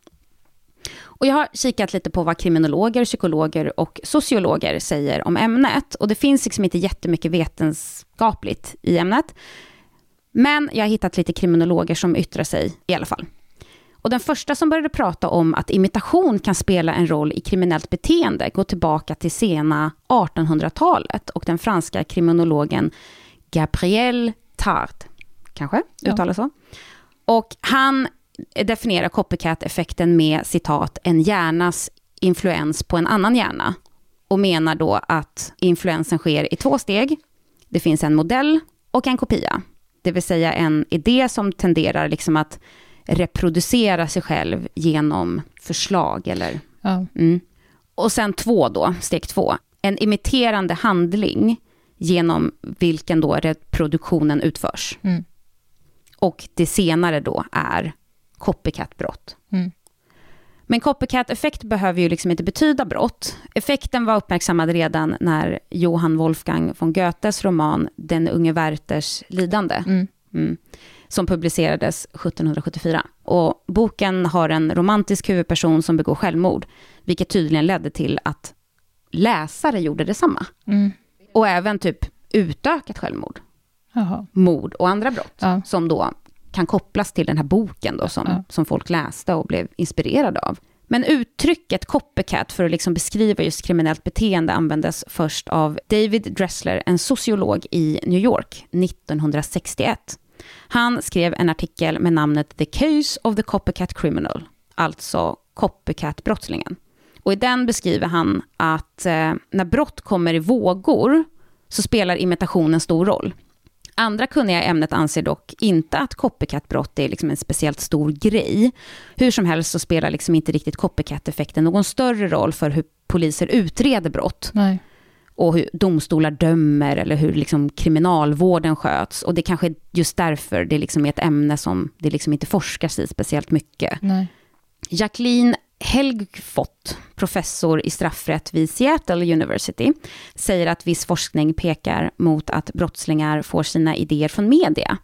Och jag har kikat lite på vad kriminologer, psykologer och sociologer säger om ämnet. Och det finns liksom inte jättemycket vetenskapligt i ämnet. Men jag har hittat lite kriminologer som yttrar sig i alla fall. Och den första som började prata om att imitation kan spela en roll i kriminellt beteende går tillbaka till sena 1800-talet och den franska kriminologen Gabriel Tard, kanske Ja. uttalas så. Och han definierar copycat-effekten med citat, en hjärnas influens på en annan hjärna. Och menar då att influensen sker i två steg. Det finns en modell och en kopia. Det vill säga en idé som tenderar liksom att reproducera sig själv genom förslag eller Ja. Mm. Och sen två då, steg två. En imiterande handling genom vilken då reproduktionen utförs. Mm. Och det senare då är copycat-brott. Mm. Men copycat-effekt behöver ju liksom inte betyda brott. Effekten var uppmärksammad redan när Johann Wolfgang von Goethes roman Den unge Werthers lidande Mm. Som publicerades 1774. Och boken har en romantisk huvudperson som begår självmord, vilket tydligen ledde till att läsare gjorde detsamma. Mm. Och även typ utökat självmord, Jaha. mord och andra brott, Ja. som då kan kopplas till den här boken då, som, Ja. som folk läste och blev inspirerade av. Men uttrycket copycat för att liksom beskriva just kriminellt beteende användes först av David Dressler, en sociolog i New York, 1961. Han skrev en artikel med namnet The Case of the Copycat Criminal, alltså copycat-brottslingen. Och i den beskriver han att eh, när brott kommer i vågor så spelar imitationen stor roll. Andra kunniga i ämnet anser dock inte att copycat-brott är liksom en speciellt stor grej. Hur som helst så spelar liksom inte riktigt copycat-effekten någon större roll för hur poliser utreder brott Nej och hur domstolar dömer eller hur liksom kriminalvården sköts. Och det kanske är just därför det liksom är ett ämne som det liksom inte forskas i speciellt mycket. Nej. Jacqueline Helgfott, professor i straffrätt vid Seattle University, säger att viss forskning pekar mot att brottslingar får sina idéer från media.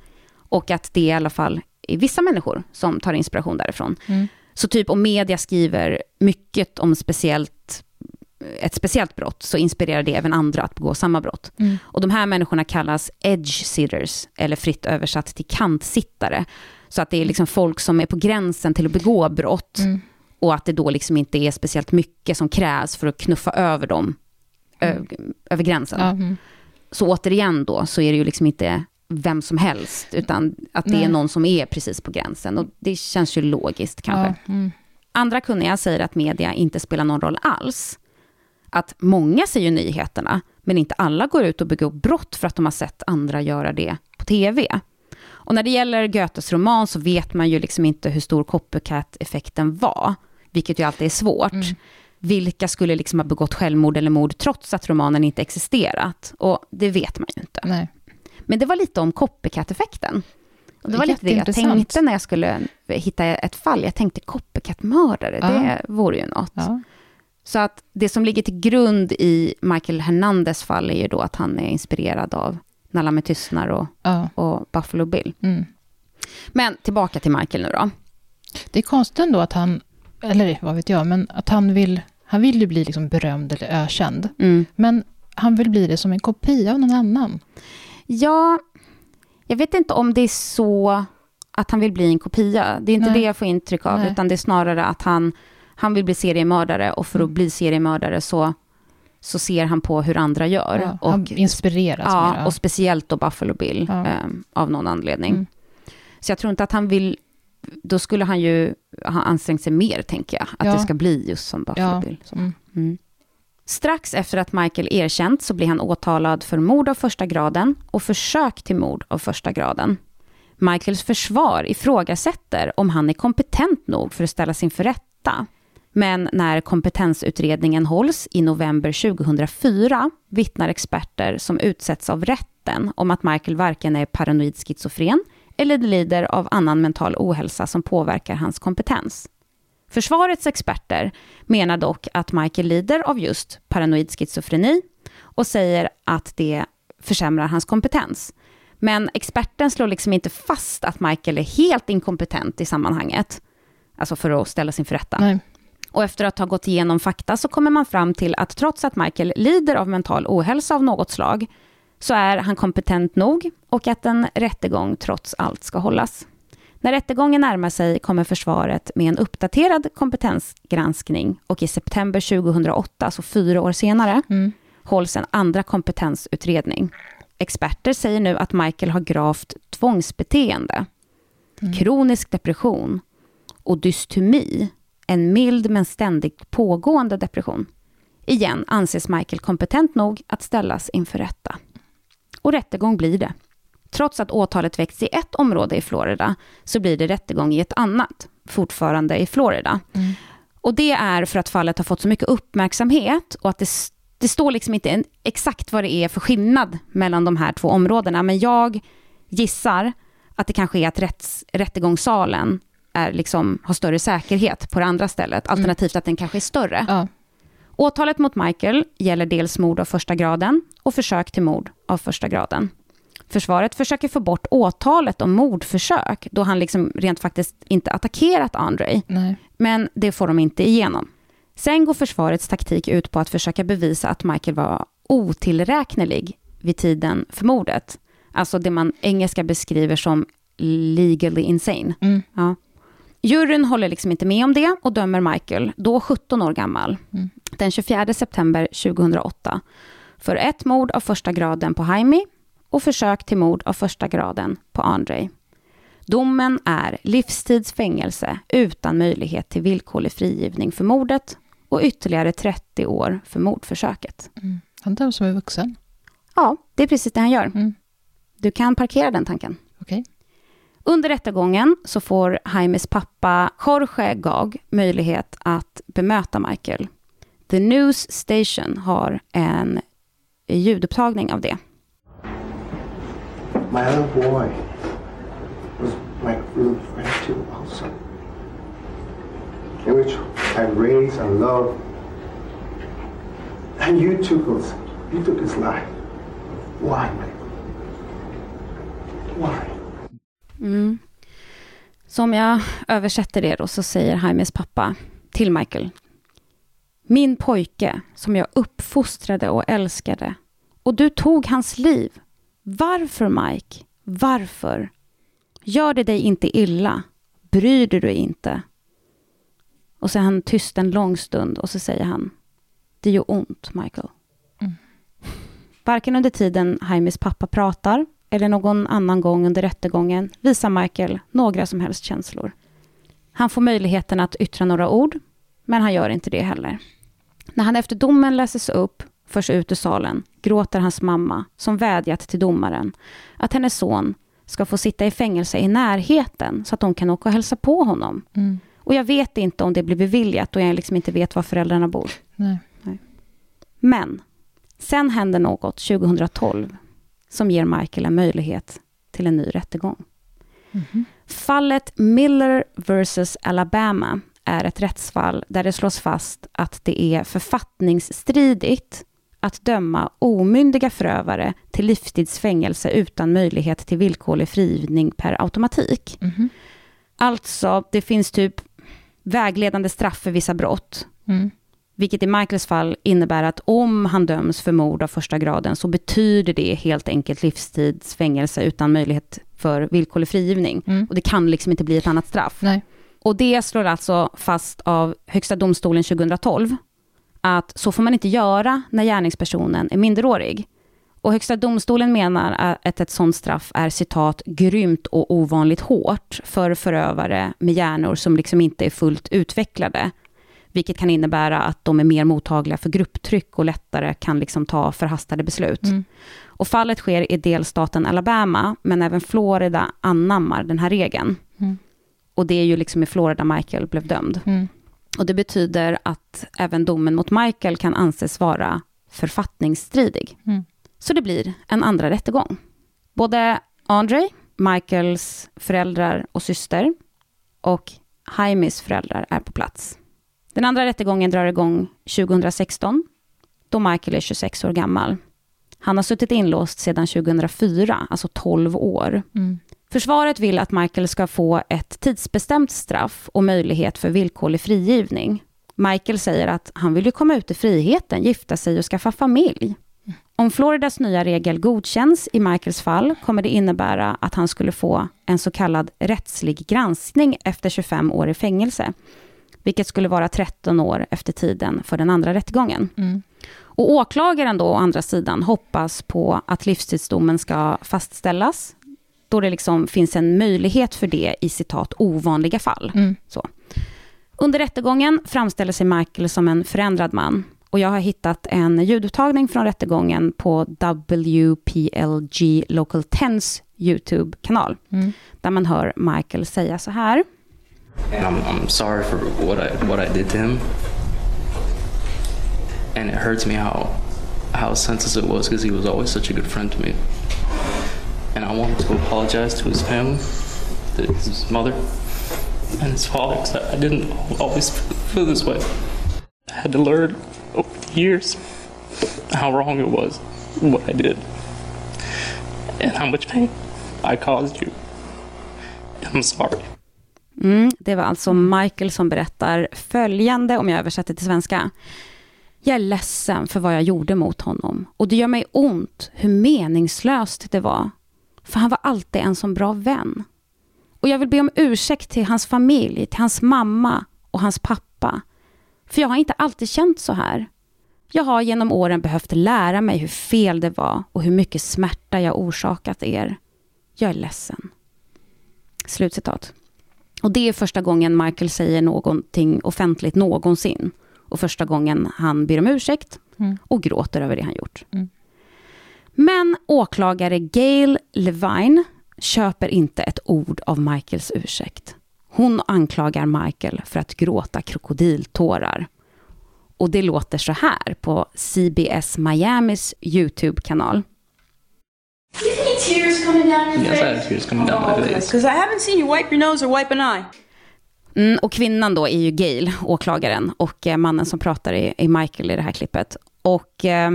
Och att det i alla fall är vissa människor som tar inspiration därifrån. Mm. Så typ om media skriver mycket om speciellt, ett speciellt brott, så inspirerar det även andra att begå samma brott. Mm. Och de här människorna kallas edge sitters, eller fritt översatt till kantsittare. Så att det är liksom folk som är på gränsen till att begå brott. Mm. Och att det då liksom inte är speciellt mycket som krävs för att knuffa över dem ö- över gränsen. Mm. Så återigen då, så är det ju liksom inte vem som helst, utan att det är någon som är precis på gränsen. Och det känns ju logiskt kanske. Mm. Andra kunniga säger att media inte spelar någon roll alls. Att många ser ju nyheterna, men inte alla går ut och begår brott för att de har sett andra göra det på tv. Och när det gäller Goethes roman så vet man ju liksom inte hur stor copycat-effekten var, vilket ju alltid är svårt. Mm. Vilka skulle liksom ha begått självmord eller mord trots att romanen inte existerat? Och det vet man ju inte. Nej. Men det var lite om copycat-effekten. Och det var lite det jag tänkte när jag skulle hitta ett fall. Jag tänkte copycat-mördare, Ja. det vore ju något. Ja. Så att det som ligger till grund i Michael Hernandez fall är ju då att han är inspirerad av Nalla med tystnar och, Ja. och Buffalo Bill. Mm. Men tillbaka till Michael nu då. Det är konstigt ändå att han, eller vad vet jag, men att han vill, han vill ju bli liksom berömd eller ökänd. Mm. Men han vill bli det som en kopia av någon annan. Ja, jag vet inte om det är så att han vill bli en kopia. Det är inte Nej. det jag får intryck av, Nej. utan det är snarare att han, han vill bli seriemördare och för att Mm. bli seriemördare så, så ser han på hur andra gör. Ja, och, han inspireras ja, mer. och speciellt då Buffalo Bill, Ja. eh, av någon anledning. Mm. Så jag tror inte att han vill, då skulle han ju ha ansträngt sig mer, tänker jag, att Ja. det ska bli just som Buffalo. Bill. Mm. Mm. Strax efter att Michael erkänt så blir han åtalad för mord av första graden och försök till mord av första graden. Michaels försvar ifrågasätter om han är kompetent nog för att ställas inför rätta. Men när kompetensutredningen hålls i november 2004 vittnar experter som utsätts av rätten om att Michael varken är paranoid schizofren eller lider av annan mental ohälsa som påverkar hans kompetens. Försvarets experter menar dock att Michael lider av just paranoid schizofreni och säger att det försämrar hans kompetens. Men experten slår liksom inte fast att Michael är helt inkompetent i sammanhanget, alltså för att ställas inför rätta. Nej. Och efter att ha gått igenom fakta så kommer man fram till att trots att Michael lider av mental ohälsa av något slag, så är han kompetent nog och att en rättegång trots allt ska hållas. När rättegången närmar sig kommer försvaret med en uppdaterad kompetensgranskning och i september 2008, alltså fyra år senare, Mm. hålls en andra kompetensutredning. Experter säger nu att Michael har gravt tvångsbeteende, kronisk depression och dystemi, en mild men ständigt pågående depression. Igen anses Michael kompetent nog att ställas inför rätta. Och rättegång blir det. Trots att åtalet väckts i ett område i Florida så blir det rättegång i ett annat, fortfarande i Florida. Mm. Och det är för att fallet har fått så mycket uppmärksamhet och att det, det står liksom inte exakt vad det är för skillnad mellan de här två områdena. Men jag gissar att det kanske är att rätts, rättegångssalen är liksom, har större säkerhet på det andra stället, alternativt att den kanske är större. Ja. Åtalet mot Michael gäller dels mord av första graden och försök till mord av första graden. Försvaret försöker få bort åtalet om mordförsök, då han liksom rent faktiskt inte attackerat Andre. Nej. Men det får de inte igenom. Sen går försvarets taktik ut på att försöka bevisa att Michael var otillräknelig vid tiden för mordet. Alltså det man engelska beskriver som legally insane. Mm. Ja. Juryn håller liksom inte med om det och dömer Michael, då 17 år gammal, Mm. den 24 september 2008 för ett mord av första graden på Jaime och försök till mord av första graden på Andre. Domen är livstidsfängelse utan möjlighet till villkorlig frigivning för mordet och ytterligare 30 år för mordförsöket. Han döms som är vuxen. Ja, det är precis det han gör. Mm. Du kan parkera den tanken. Okej. Under rättegången så får Jaimes pappa Jorge Gag möjlighet att bemöta Michael. The News Station har en ljudupptagning av det. My other boy was my little friend too, also. In which I raised and loved. And you took us, you took his life. Why, Michael? Why? Mm. Så om jag översätter det då så säger Jaimes pappa till Michael. Min pojke som jag uppfostrade och älskade. Och du tog hans liv. Varför Mike? Varför? Gör det dig inte illa? Bryr du dig inte? Och så är han tyst en lång stund och så säger han. Det gör ont, Michael. Mm. Varken under tiden Jaimes pappa pratar eller någon annan gång under rättegången visar Michael några som helst känslor. Han får möjligheten att yttra några ord, men han gör inte det heller. När han efter domen läses upp, förs ut ur salen, gråter hans mamma, som vädjat till domaren, att hennes son ska få sitta i fängelse i närheten, så att de kan åka och hälsa på honom. Mm. Och jag vet inte om det blir beviljat, och jag liksom inte vet var föräldrarna bor. Nej. Men sen händer något 2012 som ger Michael en möjlighet till en ny rättegång. Fallet Miller vs. Alabama är ett rättsfall där det slås fast att det är författningsstridigt att döma omyndiga förövare till livstidsfängelse utan möjlighet till villkorlig frigivning per automatik. Mhm. Alltså, det finns typ vägledande straff för vissa brott, Mm. Vilket i Michaels fall innebär att om han döms för mord av första graden så betyder det helt enkelt livstidsfängelse utan möjlighet för villkorlig frigivning. Mm. Och det kan liksom inte bli ett annat straff. Nej. Och det slår alltså fast av Högsta domstolen 2012 att så får man inte göra när gärningspersonen är minderårig. Och Högsta domstolen menar att ett sådant straff är citat grymt och ovanligt hårt för förövare med hjärnor som liksom inte är fullt utvecklade. Vilket kan innebära att de är mer mottagliga för grupptryck och lättare kan liksom ta förhastade beslut. Mm. Och fallet sker i delstaten Alabama, men även Florida anammar den här regeln. Mm. Och det är ju liksom i Florida Michael blev dömd. Mm. Och det betyder att även domen mot Michael kan anses vara författningsstridig. Mm. Så det blir en andra rättegång. Både Andre, Michaels föräldrar och syster och Jaimes föräldrar är på plats. Den andra rättegången drar igång 2016, då Michael är 26 år gammal. Han har suttit inlåst sedan 2004, alltså 12 år. Mm. Försvaret vill att Michael ska få ett tidsbestämt straff och möjlighet för villkorlig frigivning. Michael säger att han vill ju komma ut i friheten, gifta sig och skaffa familj. Om Floridas nya regel godkänns i Michaels fall kommer det innebära att han skulle få en så kallad rättslig granskning efter 25 år i fängelse, vilket skulle vara 13 år efter tiden för den andra rättegången. Mm. Och åklagaren då, å andra sidan, hoppas på att livstidsdomen ska fastställas, då det liksom finns en möjlighet för det i citat ovanliga fall. Mm. Så. Under rättegången framställer sig Michael som en förändrad man. Och jag har hittat en ljudupptagning från rättegången på WPLG Local 10s YouTube-kanal. Mm. Där man hör Michael säga så här. And I'm, I'm sorry for what I what I did to him. And it hurts me how how senseless it was because he was always such a good friend to me. And I wanted to apologize to his family, to his mother, and his father because I, I didn't always feel this way. I had to learn over the years how wrong it was what I did. and how much pain I caused you. I'm sorry. Mm, det var alltså Michael som berättar följande, om jag översätter till svenska. Jag är ledsen för vad jag gjorde mot honom. Och det gör mig ont hur meningslöst det var. För han var alltid en sån bra vän. Och jag vill be om ursäkt till hans familj, till hans mamma och hans pappa. För jag har inte alltid känt så här. Jag har genom åren behövt lära mig hur fel det var och hur mycket smärta jag orsakat er. Jag är ledsen. Slutcitat. Och det är första gången Michael säger någonting offentligt någonsin. Och första gången han ber om ursäkt Mm. och gråter över det han gjort. Mm. Men åklagare Gail Levine köper inte ett ord av Michaels ursäkt. Hon anklagar Michael för att gråta krokodiltårar. Och det låter så här på CBS Miamis YouTube-kanal. Any tears coming down your Yes, I face? have tears coming down my face. Because I haven't seen you wipe your nose or wipe an eye. Mm, och kvinnan då är ju Gail, åklagaren, och eh, mannen som pratar är, är Michael i det här klippet. Och eh,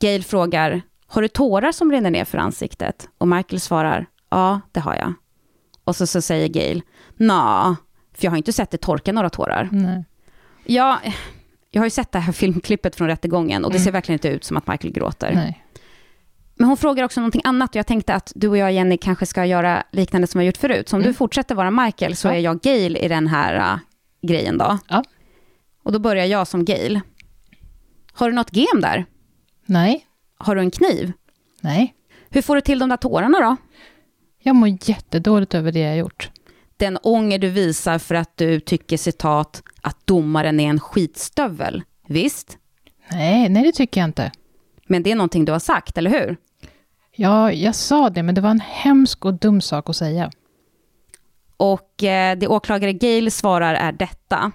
Gail frågar, har du tårar som rinner ner för ansiktet? Och Michael svarar, ja, det har jag. Och så, så säger Gail, Nå, för jag har inte sett det torka några tårar. Nej. Ja, jag har ju sett det här filmklippet från rättegången och det ser verkligen inte ut som att Michael gråter. Nej. Men hon frågar också någonting annat och jag tänkte att du och jag, Jenny, kanske ska göra liknande som vi har gjort förut. Så om Mm. du fortsätter vara Michael så Ja. är jag Gail i den här uh, grejen då. Ja. Och då börjar jag som Gail. Har du något gem där? Nej. Har du en kniv? Nej. Hur får du till de där tårarna då? Jag mår jättedåligt över det jag gjort. Den ånger du visar för att du tycker citat att domaren är en skitstövel. Visst? Nej, nej det tycker jag inte. Men det är någonting du har sagt, eller hur? Ja, jag sa det, men det var en hemsk och dum sak att säga. Och eh, det åklagare Gail svarar är detta.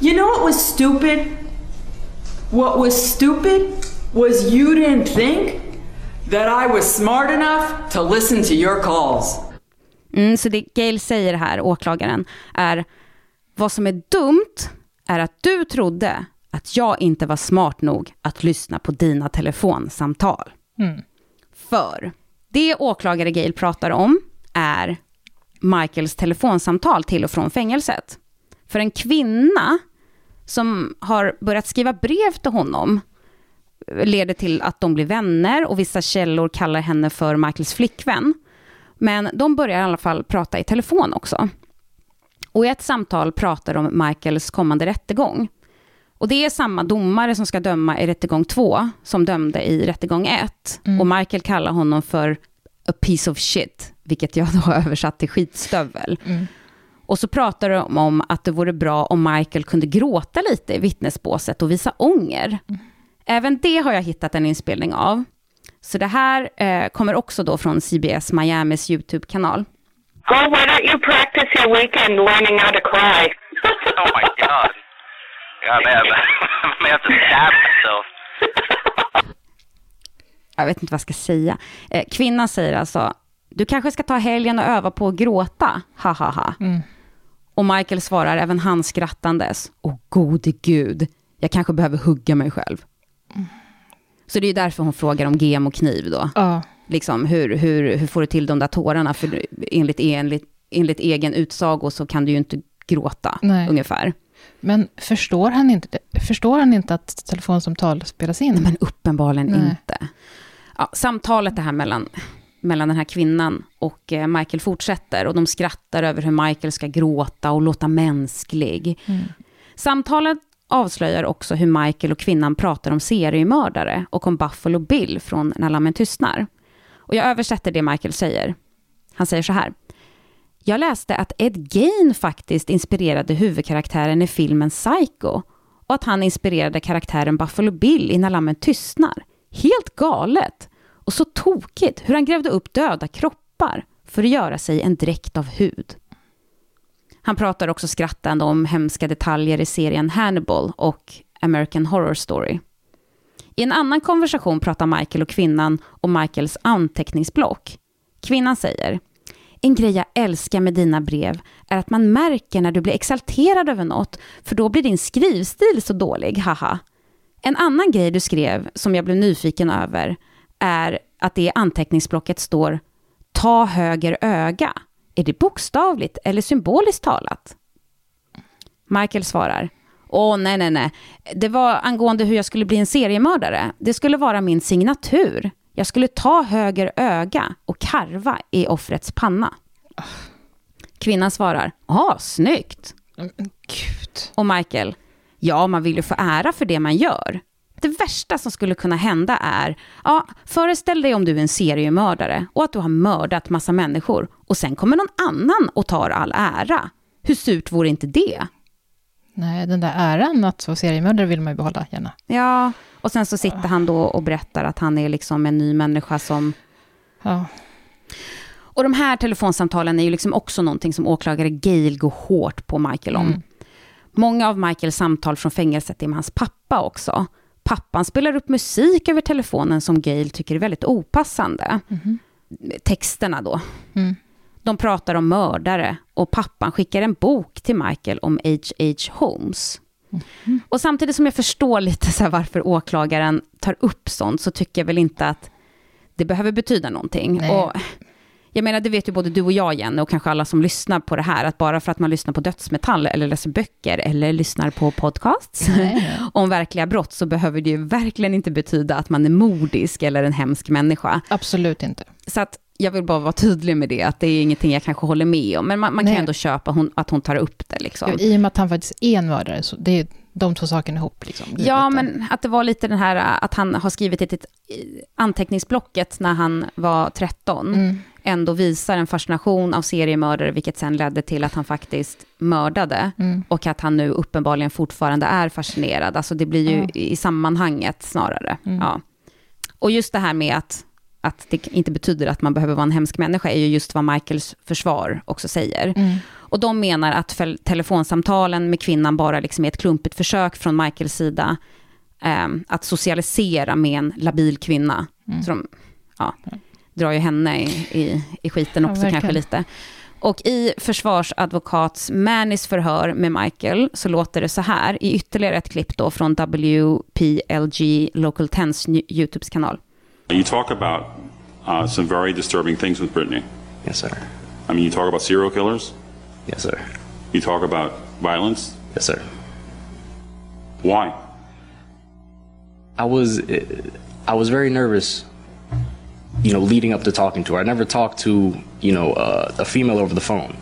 You know what was stupid? What was stupid was you didn't think that I was smart enough to listen to your calls. Mm, så det Gail säger här, åklagaren, är vad som är dumt är att du trodde att jag inte var smart nog att lyssna på dina telefonsamtal. Mm. För det åklagare Gail pratar om är Michaels telefonsamtal till och från fängelset. För en kvinna som har börjat skriva brev till honom leder till att de blir vänner och vissa källor kallar henne för Michaels flickvän. Men de börjar i alla fall prata i telefon också. Och i ett samtal pratar de om Michaels kommande rättegång. Och det är samma domare som ska döma i rättegång 2 som dömde i rättegång 1. Mm. Och Michael kallar honom för a piece of shit, vilket jag då har översatt till skitstövel. Mm. Och så pratar de om att det vore bra om Michael kunde gråta lite i vittnesbåset och visa ånger. Även det har jag hittat en inspelning av. Så det här eh, kommer också då från CBS Miamis YouTube-kanal. Oh, why don't you practice your weekend learning how to cry? Oh my god. May have to stab myself. Jag vet inte vad jag ska säga. Eh, kvinnan säger alltså, du kanske ska ta helgen och öva på att gråta, ha ha ha. Mm. Och Michael svarar, även han skrattandes, åh gode gud, jag kanske behöver hugga mig själv. Så det är ju därför hon frågar om gem och kniv då. Ja. Liksom, hur, hur, hur får du till de där tårarna? För enligt, enligt, enligt egen utsago så kan du ju inte gråta, Nej. ungefär. Men förstår han inte, förstår han inte att telefonsamtal spelas in? Men uppenbarligen Nej. inte. Ja, samtalet det här mellan, mellan den här kvinnan och eh, Michael fortsätter och de skrattar över hur Michael ska gråta och låta mänsklig. Mm. Samtalet avslöjar också hur Michael och kvinnan pratar om seriemördare och om Buffalo Bill från När lammen tystnar. Och jag översätter det Michael säger. Han säger så här. Jag läste att Ed Gein faktiskt inspirerade huvudkaraktären i filmen Psycho och att han inspirerade karaktären Buffalo Bill i När lammen tystnar. Helt galet! Och så tokigt hur han grävde upp döda kroppar för att göra sig en dräkt av hud. Han pratar också skrattande om hemska detaljer i serien Hannibal och American Horror Story. I en annan konversation pratar Michael och kvinnan om Michaels anteckningsblock. Kvinnan säger, en grej jag älskar med dina brev är att man märker när du blir exalterad över något, för då blir din skrivstil så dålig, haha. En annan grej du skrev som jag blev nyfiken över är att det i anteckningsblocket står ta höger öga. Är det bokstavligt eller symboliskt talat? Michael svarar, åh nej nej nej, det var angående hur jag skulle bli en seriemördare. Det skulle vara min signatur. Jag skulle ta höger öga och karva i offrets panna. Kvinnan svarar, ja, snyggt. Och Michael, ja, man vill ju få ära för det man gör. Det värsta som skulle kunna hända är, ja, föreställ dig om du är en seriemördare och att du har mördat massa människor och sen kommer någon annan och tar all ära. Hur surt vore inte det? Nej, den där äran att vara seriemördare vill man ju behålla gärna. Ja, och sen så sitter han då och berättar att han är liksom en ny människa som... Ja. Och de här telefonsamtalen är ju liksom också någonting som åklagare Gail går hårt på Michael om. Mm. Många av Michaels samtal från fängelset är med hans pappa också. Pappan spelar upp musik över telefonen som Gail tycker är väldigt opassande. Texterna då. Mm. De pratar om mördare och pappan skickar en bok till Michael om H.H. Holmes. Och samtidigt som jag förstår lite så varför åklagaren tar upp sånt så tycker jag väl inte att det behöver betyda någonting. Nej. Och jag menar, det vet ju både du och jag, Jenny, och kanske alla som lyssnar på det här, att bara för att man lyssnar på dödsmetall, eller läser böcker, eller lyssnar på podcasts om verkliga brott, så behöver det ju verkligen inte betyda att man är modisk eller en hemsk människa. Absolut inte. Så att jag vill bara vara tydlig med det, att det är ingenting jag kanske håller med om, men man, man kan ändå köpa hon, att hon tar upp det. Liksom. Ja, I och med att han faktiskt är en mördare, så det är de två sakerna ihop. Liksom. Ja, men att det var lite den här att han har skrivit i anteckningsblocket när han var 13, Mm. ändå visar en fascination av seriemördare, vilket sen ledde till att han faktiskt mördade, Mm. och att han nu uppenbarligen fortfarande är fascinerad. Alltså det blir ju Ja. i sammanhanget snarare. Mm. Ja. Och just det här med att, att det inte betyder att man behöver vara en hemsk människa, är ju just vad Michaels försvar också säger. Mm. Och de menar att telefonsamtalen med kvinnan bara liksom är ett klumpigt försök från Michaels sida ehm, att socialisera med en labil kvinna. Mm. Så de ja, drar ju henne i, i, i skiten Ja, också kanske verkligen. lite. Och i försvarsadvokats Mannys förhör med Michael så låter det så här i ytterligare ett klipp då från WPLG Local 10s YouTubes kanal. You talk about uh, some very disturbing things with Brittany. Yes, sir. I mean, you talk about serial killers. Yes, sir. You talk about violence. Yes, sir. Why? I was I was very nervous, you know, leading up to talking to her. I never talked to you know uh, a female over the phone,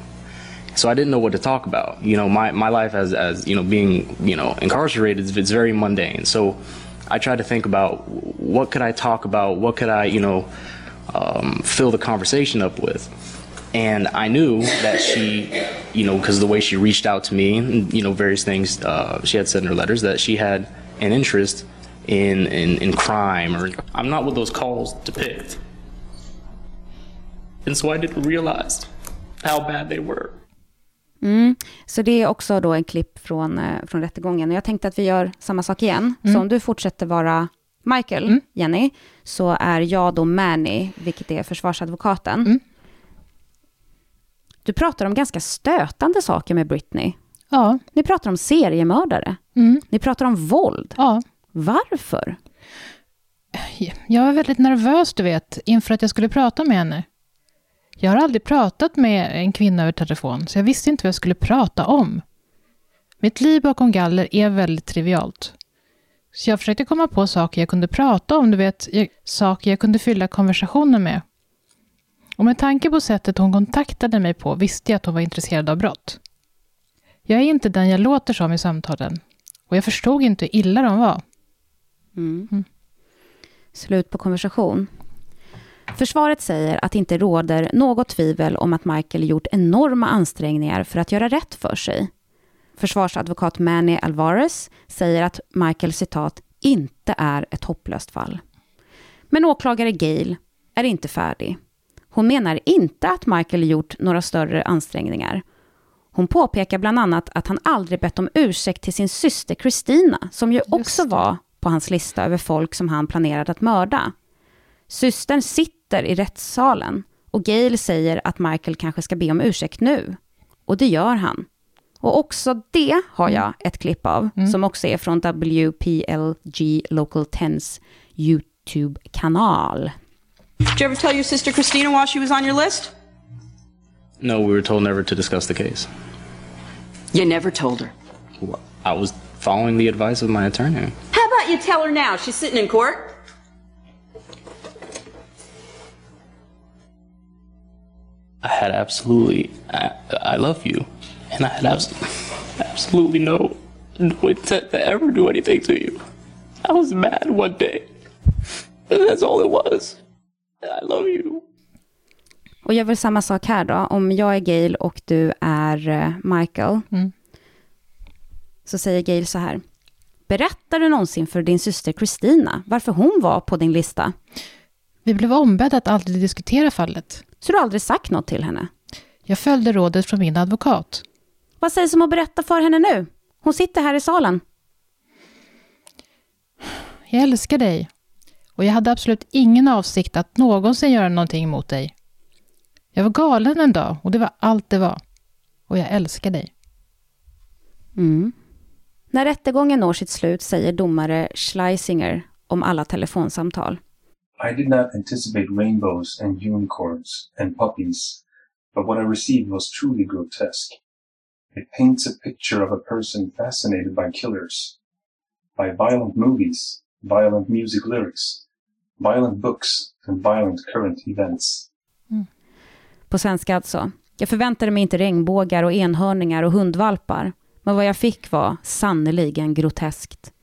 so I didn't know what to talk about. You know, my my life as as you know being you know incarcerated is it's very mundane. So I tried to think about what could I talk about, what could I you know um, fill the conversation up with. And I knew that she, you know, because the way she reached out to me, you know, various things uh, she had said in her letters, that she had an interest in, in in crime or I'm not what those calls depict. And so I didn't realize how bad they were. Mm. Så det är också då en klipp från, eh, från rättegången. Och jag tänkte att vi gör samma sak igen. Mm. Så om du fortsätter vara Michael, Jenny, så är jag då Manny, vilket är försvarsadvokaten. Mm. Du pratar om ganska stötande saker med Britney. Ja. Ni pratar om seriemördare. Mm. Ni pratar om våld. Ja. Varför? Jag var väldigt nervös, du vet, inför att jag skulle prata med henne. Jag har aldrig pratat med en kvinna över telefon, så jag visste inte vad jag skulle prata om. Mitt liv bakom galler är väldigt trivialt. Så jag försökte komma på saker jag kunde prata om, du vet, saker jag kunde fylla konversationen med. Och med tanke på sättet hon kontaktade mig på visste jag att hon var intresserad av brott. Jag är inte den jag låter som i samtalen. Och jag förstod inte hur illa de var. Mm. Slut på konversation. Försvaret säger att det inte råder något tvivel om att Michael gjort enorma ansträngningar för att göra rätt för sig. Försvarsadvokat Manny Alvarez säger att Michael citat inte är ett hopplöst fall. Men åklagare Gail är inte färdig. Hon menar inte att Michael gjort några större ansträngningar. Hon påpekar bland annat att han aldrig bett om ursäkt till sin syster Christina, som ju också var på hans lista över folk som han planerade att mörda. Systern sitter i rättssalen och Gail säger att Michael kanske ska be om ursäkt nu. Och det gör han. Och också det har jag ett klipp av, som också är från WPLG Local 10s YouTube-kanal. Did you ever tell your sister Christina while she was on your list? No, we were told never to discuss the case. You never told her. Well, I was following the advice of my attorney. How about you tell her now? She's sitting in court. I had absolutely, I, I love you, and I had absolutely, absolutely no, no intent to ever do anything to you. I was mad one day. That's all it was. I love you. Och jag vill samma sak här då. Om jag är Gail och du är eh, Michael. Mm. Så säger Gail så här. Berättar du någonsin för din syster Christina varför hon var på din lista? Vi blev ombedda att aldrig diskutera fallet. Så du har aldrig sagt något till henne? Jag följde rådet från min advokat. Vad sägs om att berätta för henne nu? Hon sitter här i salen. Jag älskar dig. Och jag hade absolut ingen avsikt att någonsin göra någonting mot dig. Jag var galen en dag och det var allt det var. Och jag älskar dig. Mm. När rättegången når sitt slut säger domare Schleisinger om alla telefonsamtal. I did not anticipate rainbows and unicorns and puppies, but what I received was truly grotesque. It paints a picture of a person fascinated by killers, by violent movies, violent music lyrics, violent books, and violent current events. Mm. På svenska alltså. Jag förväntade mig inte regnbågar och enhörningar och hundvalpar. Men vad jag fick var sannoliken groteskt.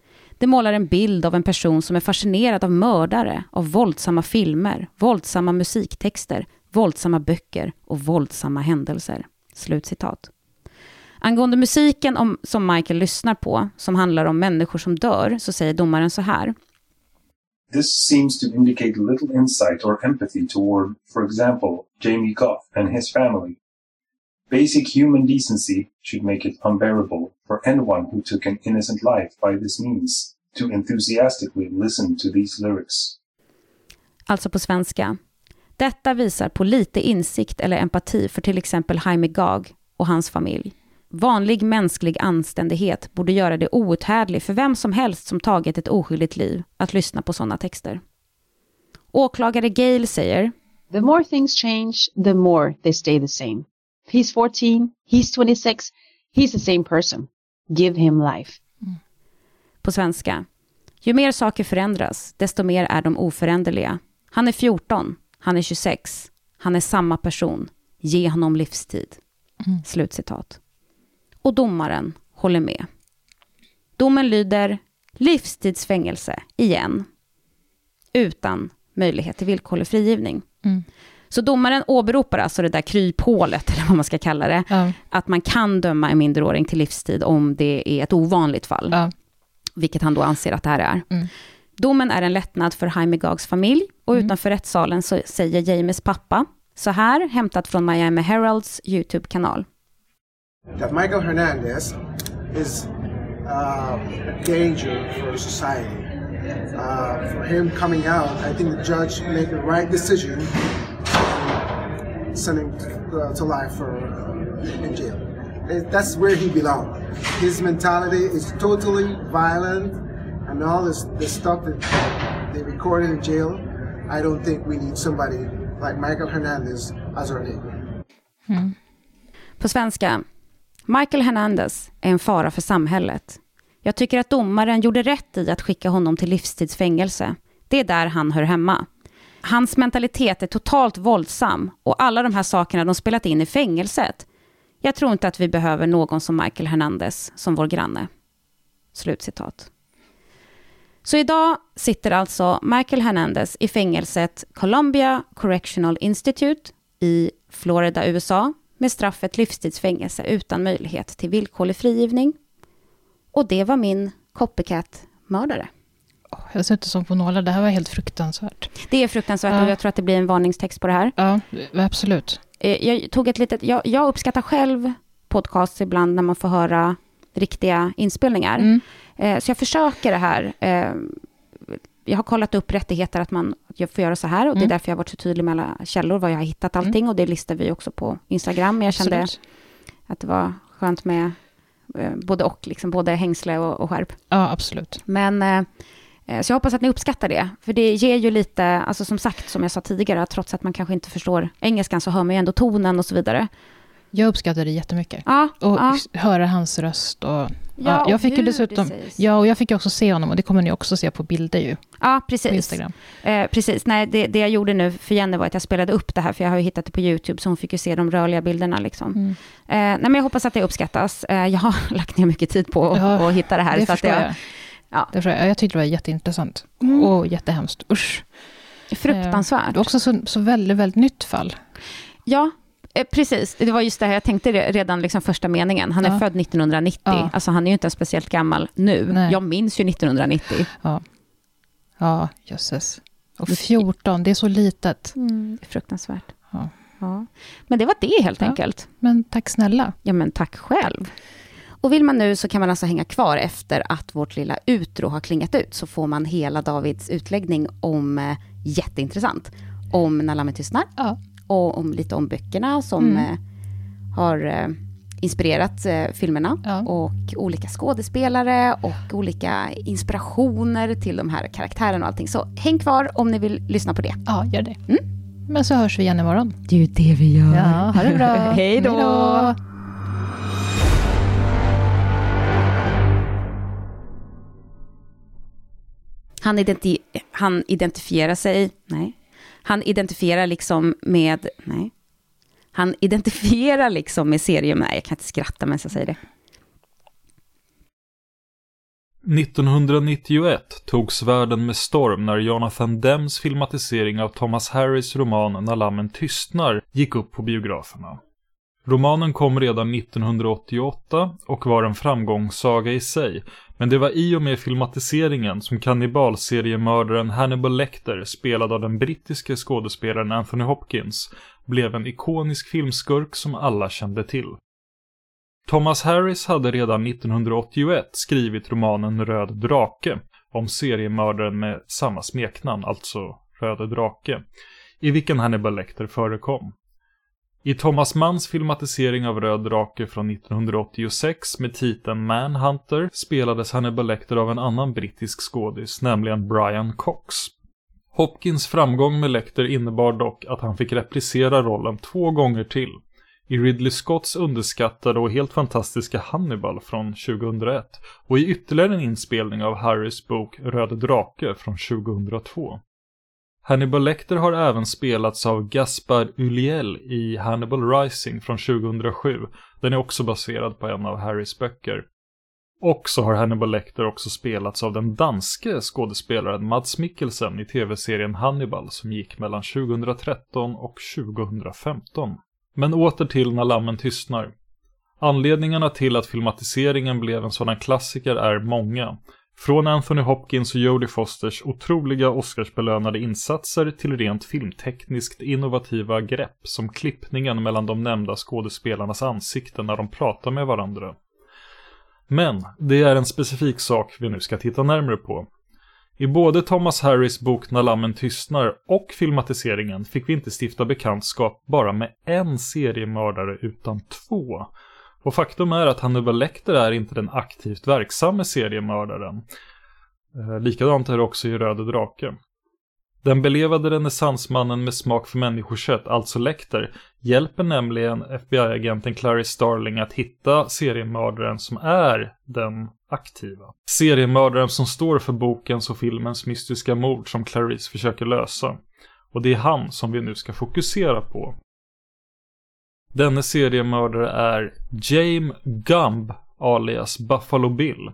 Det målar en bild av en person som är fascinerad av mördare, av våldsamma filmer, våldsamma musiktexter, våldsamma böcker och våldsamma händelser. Slutcitat. Angående musiken om, som Michael lyssnar på, som handlar om människor som dör, så säger domaren så här. This seems to indicate little insight or empathy toward, for example, Jamie Goff and his family. Basic human decency should make it unbearable for anyone who took an innocent life by this means to enthusiastically listen to these lyrics. Alltså på svenska. Detta visar på lite insikt eller empati för till exempel Jaime Gag och hans familj. Vanlig mänsklig anständighet borde göra det outhärdligt för vem som helst som tagit ett oskyldigt liv att lyssna på sådana texter. Åklagare Gale säger The more things change, the more they stay the same. He's 14, he's 26, he's the same person. Give him life. på svenska. Ju mer saker förändras, desto mer är de oföränderliga. Han är 14, han är 26, han är samma person. Ge honom livstid. Mm. Slutcitat. Och domaren håller med. Domen lyder livstidsfängelse igen. Utan möjlighet till villkorlig frigivning. Mm. Så domaren åberopar alltså det där kryphålet, vad man ska kalla det, Ja. att man kan döma en minderåring till livstid om det är ett ovanligt fall. Ja. Vilket han då anser att det här är. Mm. Domen är en lättnad för Jaime Gags familj och utanför rättssalen så säger James pappa så här, hämtat från Miami Heralds YouTube-kanal. that Michael Hernandez is uh, a danger for society. Uh, for him coming out, I think the judge made the right decision sending uh, to life for uh, in jail. It- That's where he belongs. His mentality is totally violent, and all this the stuff that they recorded in jail. I don't think we need somebody like Michael Hernandez as our neighbor. Hmm. På svenska. Michael Hernandez är en fara för samhället. Jag tycker att domaren gjorde rätt i att skicka honom till livstidsfängelse. Det är där han hör hemma. Hans mentalitet är totalt våldsam och alla de här sakerna de spelat in i fängelset. Jag tror inte att vi behöver någon som Michael Hernandez som vår granne. Slutcitat. Så idag sitter alltså Michael Hernandez i fängelset Columbia Correctional Institute i Florida, USA med straffet livstidsfängelse utan möjlighet till villkorlig frigivning. Och det var min copycat-mördare. Jag sitter som på nålar. Det här var helt fruktansvärt. Det är fruktansvärt Ja. och jag tror att det blir en varningstext på det här. Ja, absolut. Eh, Jag tog ett litet, jag, jag uppskattar själv podcasts ibland när man får höra riktiga inspelningar. Mm. Eh, Så jag försöker det här. Eh, Jag har kollat upp rättigheter att man får göra så här och det är Mm. därför jag har varit så tydlig med alla källor, var jag har hittat allting och det listar vi också på Instagram. Men jag kände Absolut. att det var skönt med eh, både och, liksom både hängsle och, och skärp. Ja, absolut. Men eh, Eh, Så jag hoppas att ni uppskattar det. För det ger ju lite, alltså som sagt, som jag sa tidigare, att trots att man kanske inte förstår engelskan så hör man ju ändå tonen och så vidare. Jag uppskattar det jättemycket. Ja, och ja. höra hans röst. Och, ja, och jag fick ju dessutom, ja, och jag fick också se honom och det kommer ni också se på bilder ju. Ja, På precis. Instagram. Eh, precis. Nej, det, det jag gjorde nu för Jenny var att jag spelade upp det här, för jag har ju hittat det på YouTube, så hon fick ju se de rörliga bilderna. Liksom. Mm. Eh, nej, men jag hoppas att det uppskattas. Eh, jag har lagt ner mycket tid på att Ja, hitta det här. det så att jag, jag. Ja. Det förstår jag. tyckte det var jätteintressant. Mm. Och jättehemskt. Usch. Fruktansvärt. Eh, Det var också så, så väldigt, väldigt nytt fall. Ja, eh, precis. Det var just det här jag tänkte re- redan liksom första meningen. Han är Ja. född 1990. Ja. Alltså han är ju inte speciellt gammal nu. Nej. Jag minns ju 1990. Ja, ja jösses. Och 14, det är så litet. Mm, fruktansvärt. Ja. Ja. Men det var det helt enkelt. Men tack snälla. Ja, men tack själv. Och vill man nu så kan man alltså hänga kvar efter att vårt lilla utro har klingat ut, så får man hela Davids utläggning om, eh, jätteintressant, om När lammet tystnar. Ja. Och om lite om böckerna som Mm. eh, har eh, inspirerat eh, filmerna. Ja. Och olika skådespelare och olika inspirationer till de här karaktärerna och allting. Så häng kvar om ni vill lyssna på det. Ja, gör det. Mm. Men så hörs vi igen imorgon. Det är ju det vi gör. Ja, ha det bra. Hej då. Han, identi han identifierar sig, nej. Han identifierar liksom med, nej. Han identifierar liksom med serien, nej jag kan inte skratta medan jag säger det. 1991 togs världen med storm när Jonathan Dems filmatisering av Thomas Harris roman När lammen tystnar gick upp på biograferna. Romanen kom redan 1988 och var en framgångssaga i sig, men det var i och med filmatiseringen som kannibalseriemördaren Hannibal Lecter, spelad av den brittiske skådespelaren Anthony Hopkins, blev en ikonisk filmskurk som alla kände till. Thomas Harris hade redan 1981 skrivit romanen Röd drake om seriemördaren med samma smeknamn, alltså Röde drake, i vilken Hannibal Lecter förekom. I Thomas Manns filmatisering av Röd drake från 1986 med titeln Manhunter spelades Hannibal Lecter av en annan brittisk skådis, nämligen Brian Cox. Hopkins framgång med Lecter innebar dock att han fick reprisera rollen två gånger till. I Ridley Scotts underskattade och helt fantastiska Hannibal från 2001 och i ytterligare en inspelning av Harrys bok Röd drake från 2002. Hannibal Lecter har även spelats av Gaspar Ulliel i Hannibal Rising från 2007. Den är också baserad på en av Harrys böcker. Och så har Hannibal Lecter också spelats av den danske skådespelaren Mads Mikkelsen i tv-serien Hannibal som gick mellan 2013 och 2015. Men åter till När lammen tystnar. Anledningarna till att filmatiseringen blev en sådan klassiker är många. Från Anthony Hopkins och Jodie Fosters otroliga Oscarsbelönade insatser till rent filmtekniskt innovativa grepp som klippningen mellan de nämnda skådespelarnas ansikten när de pratar med varandra. Men det är en specifik sak vi nu ska titta närmare på. I både Thomas Harris bok När lammen tystnar och filmatiseringen fick vi inte stifta bekantskap bara med en seriemördare utan två. Och faktum är att Hannibal Lecter är inte den aktivt verksamma seriemördaren. Eh, likadant är det också i Röde drake. Den belevade renässansmannen med smak för människokött, alltså Lecter, hjälper nämligen FBI-agenten Clarice Starling att hitta seriemördaren som är den aktiva. Seriemördaren som står för bokens och filmens mystiska mord som Clarice försöker lösa. Och det är han som vi nu ska fokusera på. Denne seriemördare är James Gumb alias Buffalo Bill.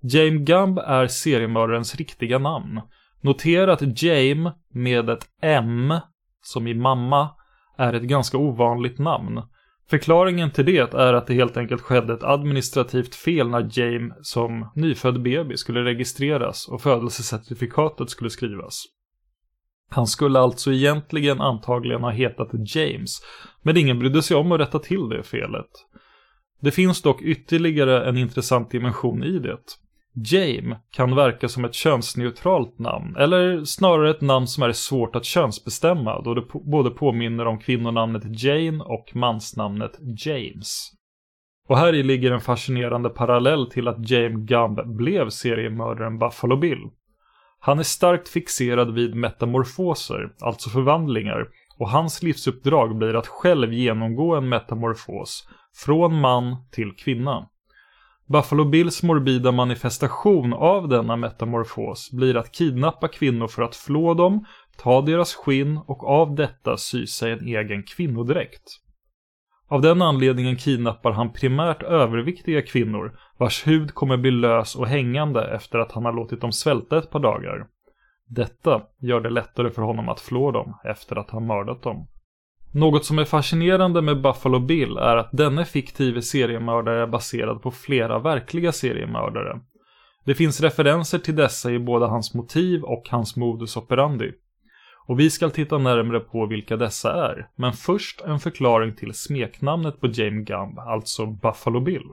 James Gumb är seriemördarens riktiga namn. Notera att James med ett M, som i mamma, är ett ganska ovanligt namn. Förklaringen till det är att det helt enkelt skedde ett administrativt fel när James som nyfödd bebis, skulle registreras och födelsecertifikatet skulle skrivas. Han skulle alltså egentligen antagligen ha hetat James, men ingen brydde sig om att rätta till det felet. Det finns dock ytterligare en intressant dimension i det. James kan verka som ett könsneutralt namn, eller snarare ett namn som är svårt att könsbestämma då det på- både påminner om kvinnonamnet Jane och mansnamnet James. Och här i ligger en fascinerande parallell till att James Gumb blev seriemördaren Buffalo Bill. Han är starkt fixerad vid metamorfoser, alltså förvandlingar, och hans livsuppdrag blir att själv genomgå en metamorfos, från man till kvinna. Buffalo Bills morbida manifestation av denna metamorfos blir att kidnappa kvinnor för att flå dem, ta deras skinn och av detta sy sig en egen kvinnodräkt. Av den anledningen kidnappar han primärt överviktiga kvinnor vars hud kommer bli lös och hängande efter att han har låtit dem svälta ett par dagar. Detta gör det lättare för honom att flå dem efter att ha mördat dem. Något som är fascinerande med Buffalo Bill är att denne fiktive seriemördare är baserad på flera verkliga seriemördare. Det finns referenser till dessa i både hans motiv och hans modus operandi. Och vi ska titta närmare på vilka dessa är, men först en förklaring till smeknamnet på James Gumb, alltså Buffalo Bill.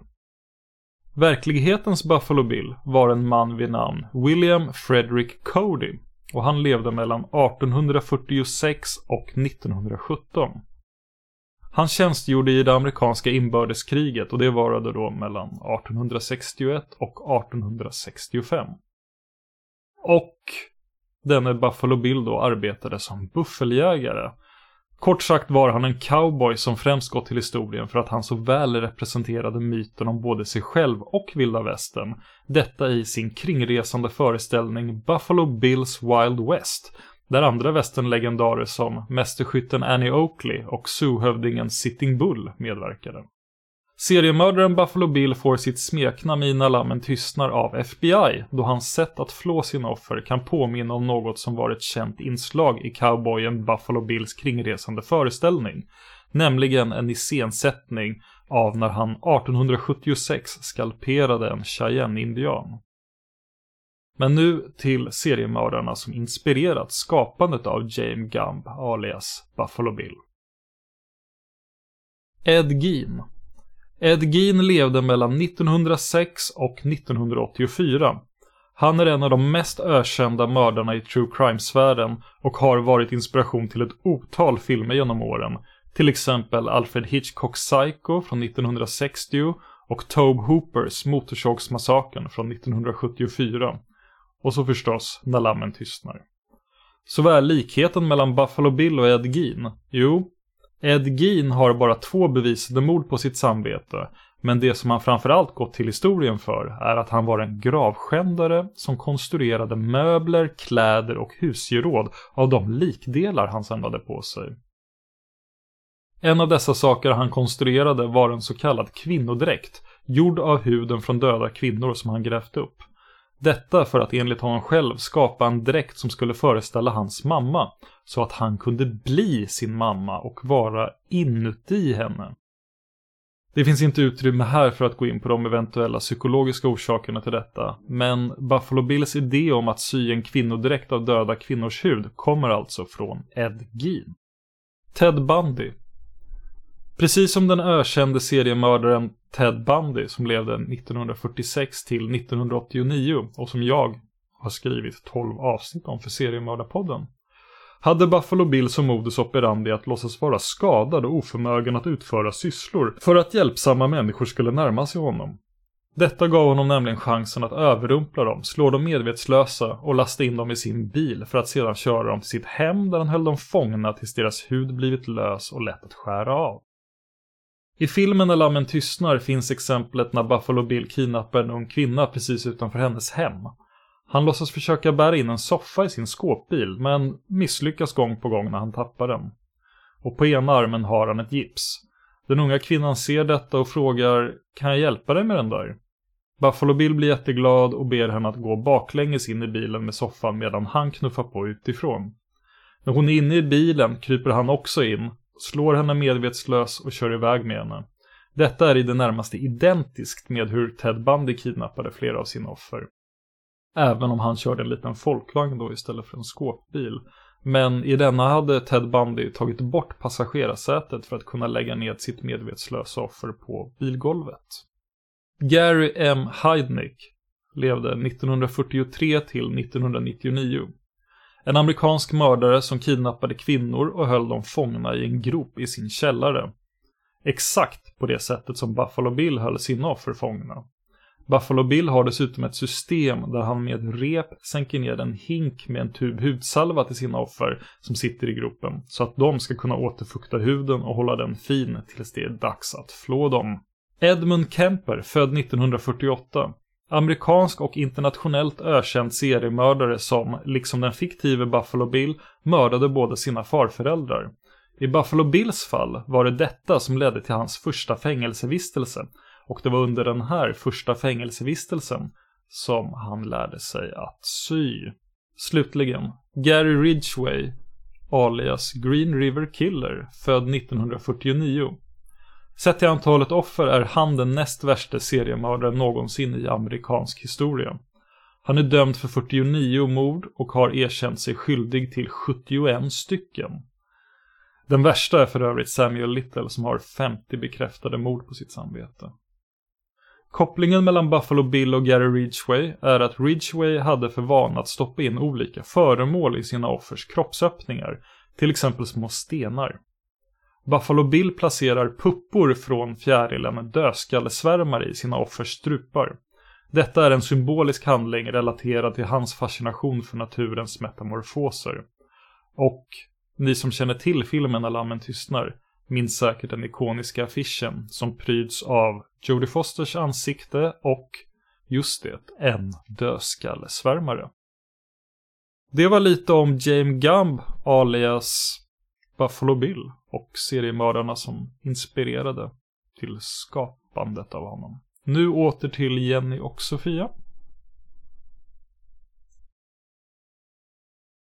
Verklighetens Buffalo Bill var en man vid namn William Frederick Cody och han levde mellan 1846 och 1917. Han tjänstgjorde i det amerikanska inbördeskriget och det varade då mellan 1861 och 1865. Och denne Buffalo Bill då arbetade som buffeljägare. Kort sagt var han en cowboy som främst gått till historien för att han så väl representerade myten om både sig själv och vilda västern. Detta i sin kringresande föreställning Buffalo Bills Wild West, där andra västernlegendarer som mästerskytten Annie Oakley och zoohövdingen Sitting Bull medverkade. Seriemördaren Buffalo Bill får sitt smeknamn i När lammen tystnar av FBI då hans sätt att flå sina offer kan påminna om något som var ett känt inslag i cowboyen Buffalo Bills kringresande föreställning. Nämligen en iscensättning av när han 1876 skalperade en Cheyenne-indian. Men nu till seriemördarna som inspirerat skapandet av James Gumb alias Buffalo Bill. Ed Gein Ed Gein levde mellan 1906 och 1984. Han är en av de mest ökända mördarna i true crime-sfären och har varit inspiration till ett otal filmer genom åren. Till exempel Alfred Hitchcocks Psycho från 1960 och Tobe Hoopers Motorsågsmassakern från 1974. Och så förstås När lammen tystnar. Så vad är likheten mellan Buffalo Bill och Ed Gein? Jo, Ed Gein har bara två bevisade mord på sitt samvete. Men det som han framförallt gått till historien för är att han var en gravskändare som konstruerade möbler, kläder och husgeråd av de likdelar han samlade på sig. En av dessa saker han konstruerade var en så kallad kvinnodräkt, gjord av huden från döda kvinnor som han grävt upp. Detta för att enligt honom själv skapa en dräkt som skulle föreställa hans mamma, så att han kunde bli sin mamma och vara inuti henne. Det finns inte utrymme här för att gå in på de eventuella psykologiska orsakerna till detta, men Buffalo Bills idé om att sy en kvinnodräkt av döda kvinnors hud kommer alltså från Ed Gein. Ted Bundy Precis som den ökände seriemördaren Ted Bundy som levde 1946 till 1989 och som jag har skrivit 12 avsnitt om för seriemördarpodden hade Buffalo Bill som modus operandi att låtsas vara skadad och oförmögen att utföra sysslor för att hjälpsamma människor skulle närma sig honom. Detta gav honom nämligen chansen att överrumpla dem, slå dem medvetslösa och lasta in dem i sin bil för att sedan köra dem till sitt hem där han höll dem fångna tills deras hud blivit lös och lätt att skära av. I filmen När lammen tystnar finns exemplet när Buffalo Bill kidnappar en ung kvinna precis utanför hennes hem. Han låtsas försöka bära in en soffa i sin skåpbil, men misslyckas gång på gång när han tappar den. Och på ena armen har han ett gips. Den unga kvinnan ser detta och frågar Kan jag hjälpa dig med den där? Buffalo Bill blir jätteglad och ber henne att gå baklänges in i bilen med soffan medan han knuffar på utifrån. När hon är inne i bilen kryper han också in, slår henne medvetslös och kör iväg med henne. Detta är i det närmaste identiskt med hur Ted Bundy kidnappade flera av sina offer. Även om han körde en liten folkvagn då istället för en skåpbil. Men i denna hade Ted Bundy tagit bort passagerarsätet för att kunna lägga ned sitt medvetslösa offer på bilgolvet. Gary M. Heidnick levde 1943 till 1999. En amerikansk mördare som kidnappade kvinnor och höll dem fångna i en grop i sin källare. Exakt på det sättet som Buffalo Bill höll sina offer fångna. Buffalo Bill har dessutom ett system där han med ett rep sänker ner en hink med en tub hudsalva till sina offer som sitter i gropen så att de ska kunna återfukta huden och hålla den fin tills det är dags att flå dem. Edmund Kemper, född 1948. Amerikansk och internationellt ökänd seriemördare som, liksom den fiktive Buffalo Bill, mördade båda sina farföräldrar. I Buffalo Bills fall var det detta som ledde till hans första fängelsevistelse och det var under den här första fängelsevistelsen som han lärde sig att sy. Slutligen, Gary Ridgway, alias Green River Killer, född 1949. Sett till antalet offer är han den näst värsta seriemördaren någonsin i amerikansk historia. Han är dömd för 49 mord och har erkänt sig skyldig till 71 stycken. Den värsta är för övrigt Samuel Little som har 50 bekräftade mord på sitt samvete. Kopplingen mellan Buffalo Bill och Gary Ridgway är att Ridgway hade för vana att stoppa in olika föremål i sina offers kroppsöppningar, till exempel små stenar. Buffalo Bill placerar puppor från fjärilen dödskallesvärmare i sina offers strupar. Detta är en symbolisk handling relaterad till hans fascination för naturens metamorfoser. Och ni som känner till filmen När lammen tystnar minns säkert den ikoniska affischen som pryds av Jodie Fosters ansikte och, just det, en dödskallesvärmare. Det var lite om James Gumb alias Buffalo Bill och seriemördarna som inspirerade till skapandet av honom. Nu åter till Jenny och Sofia.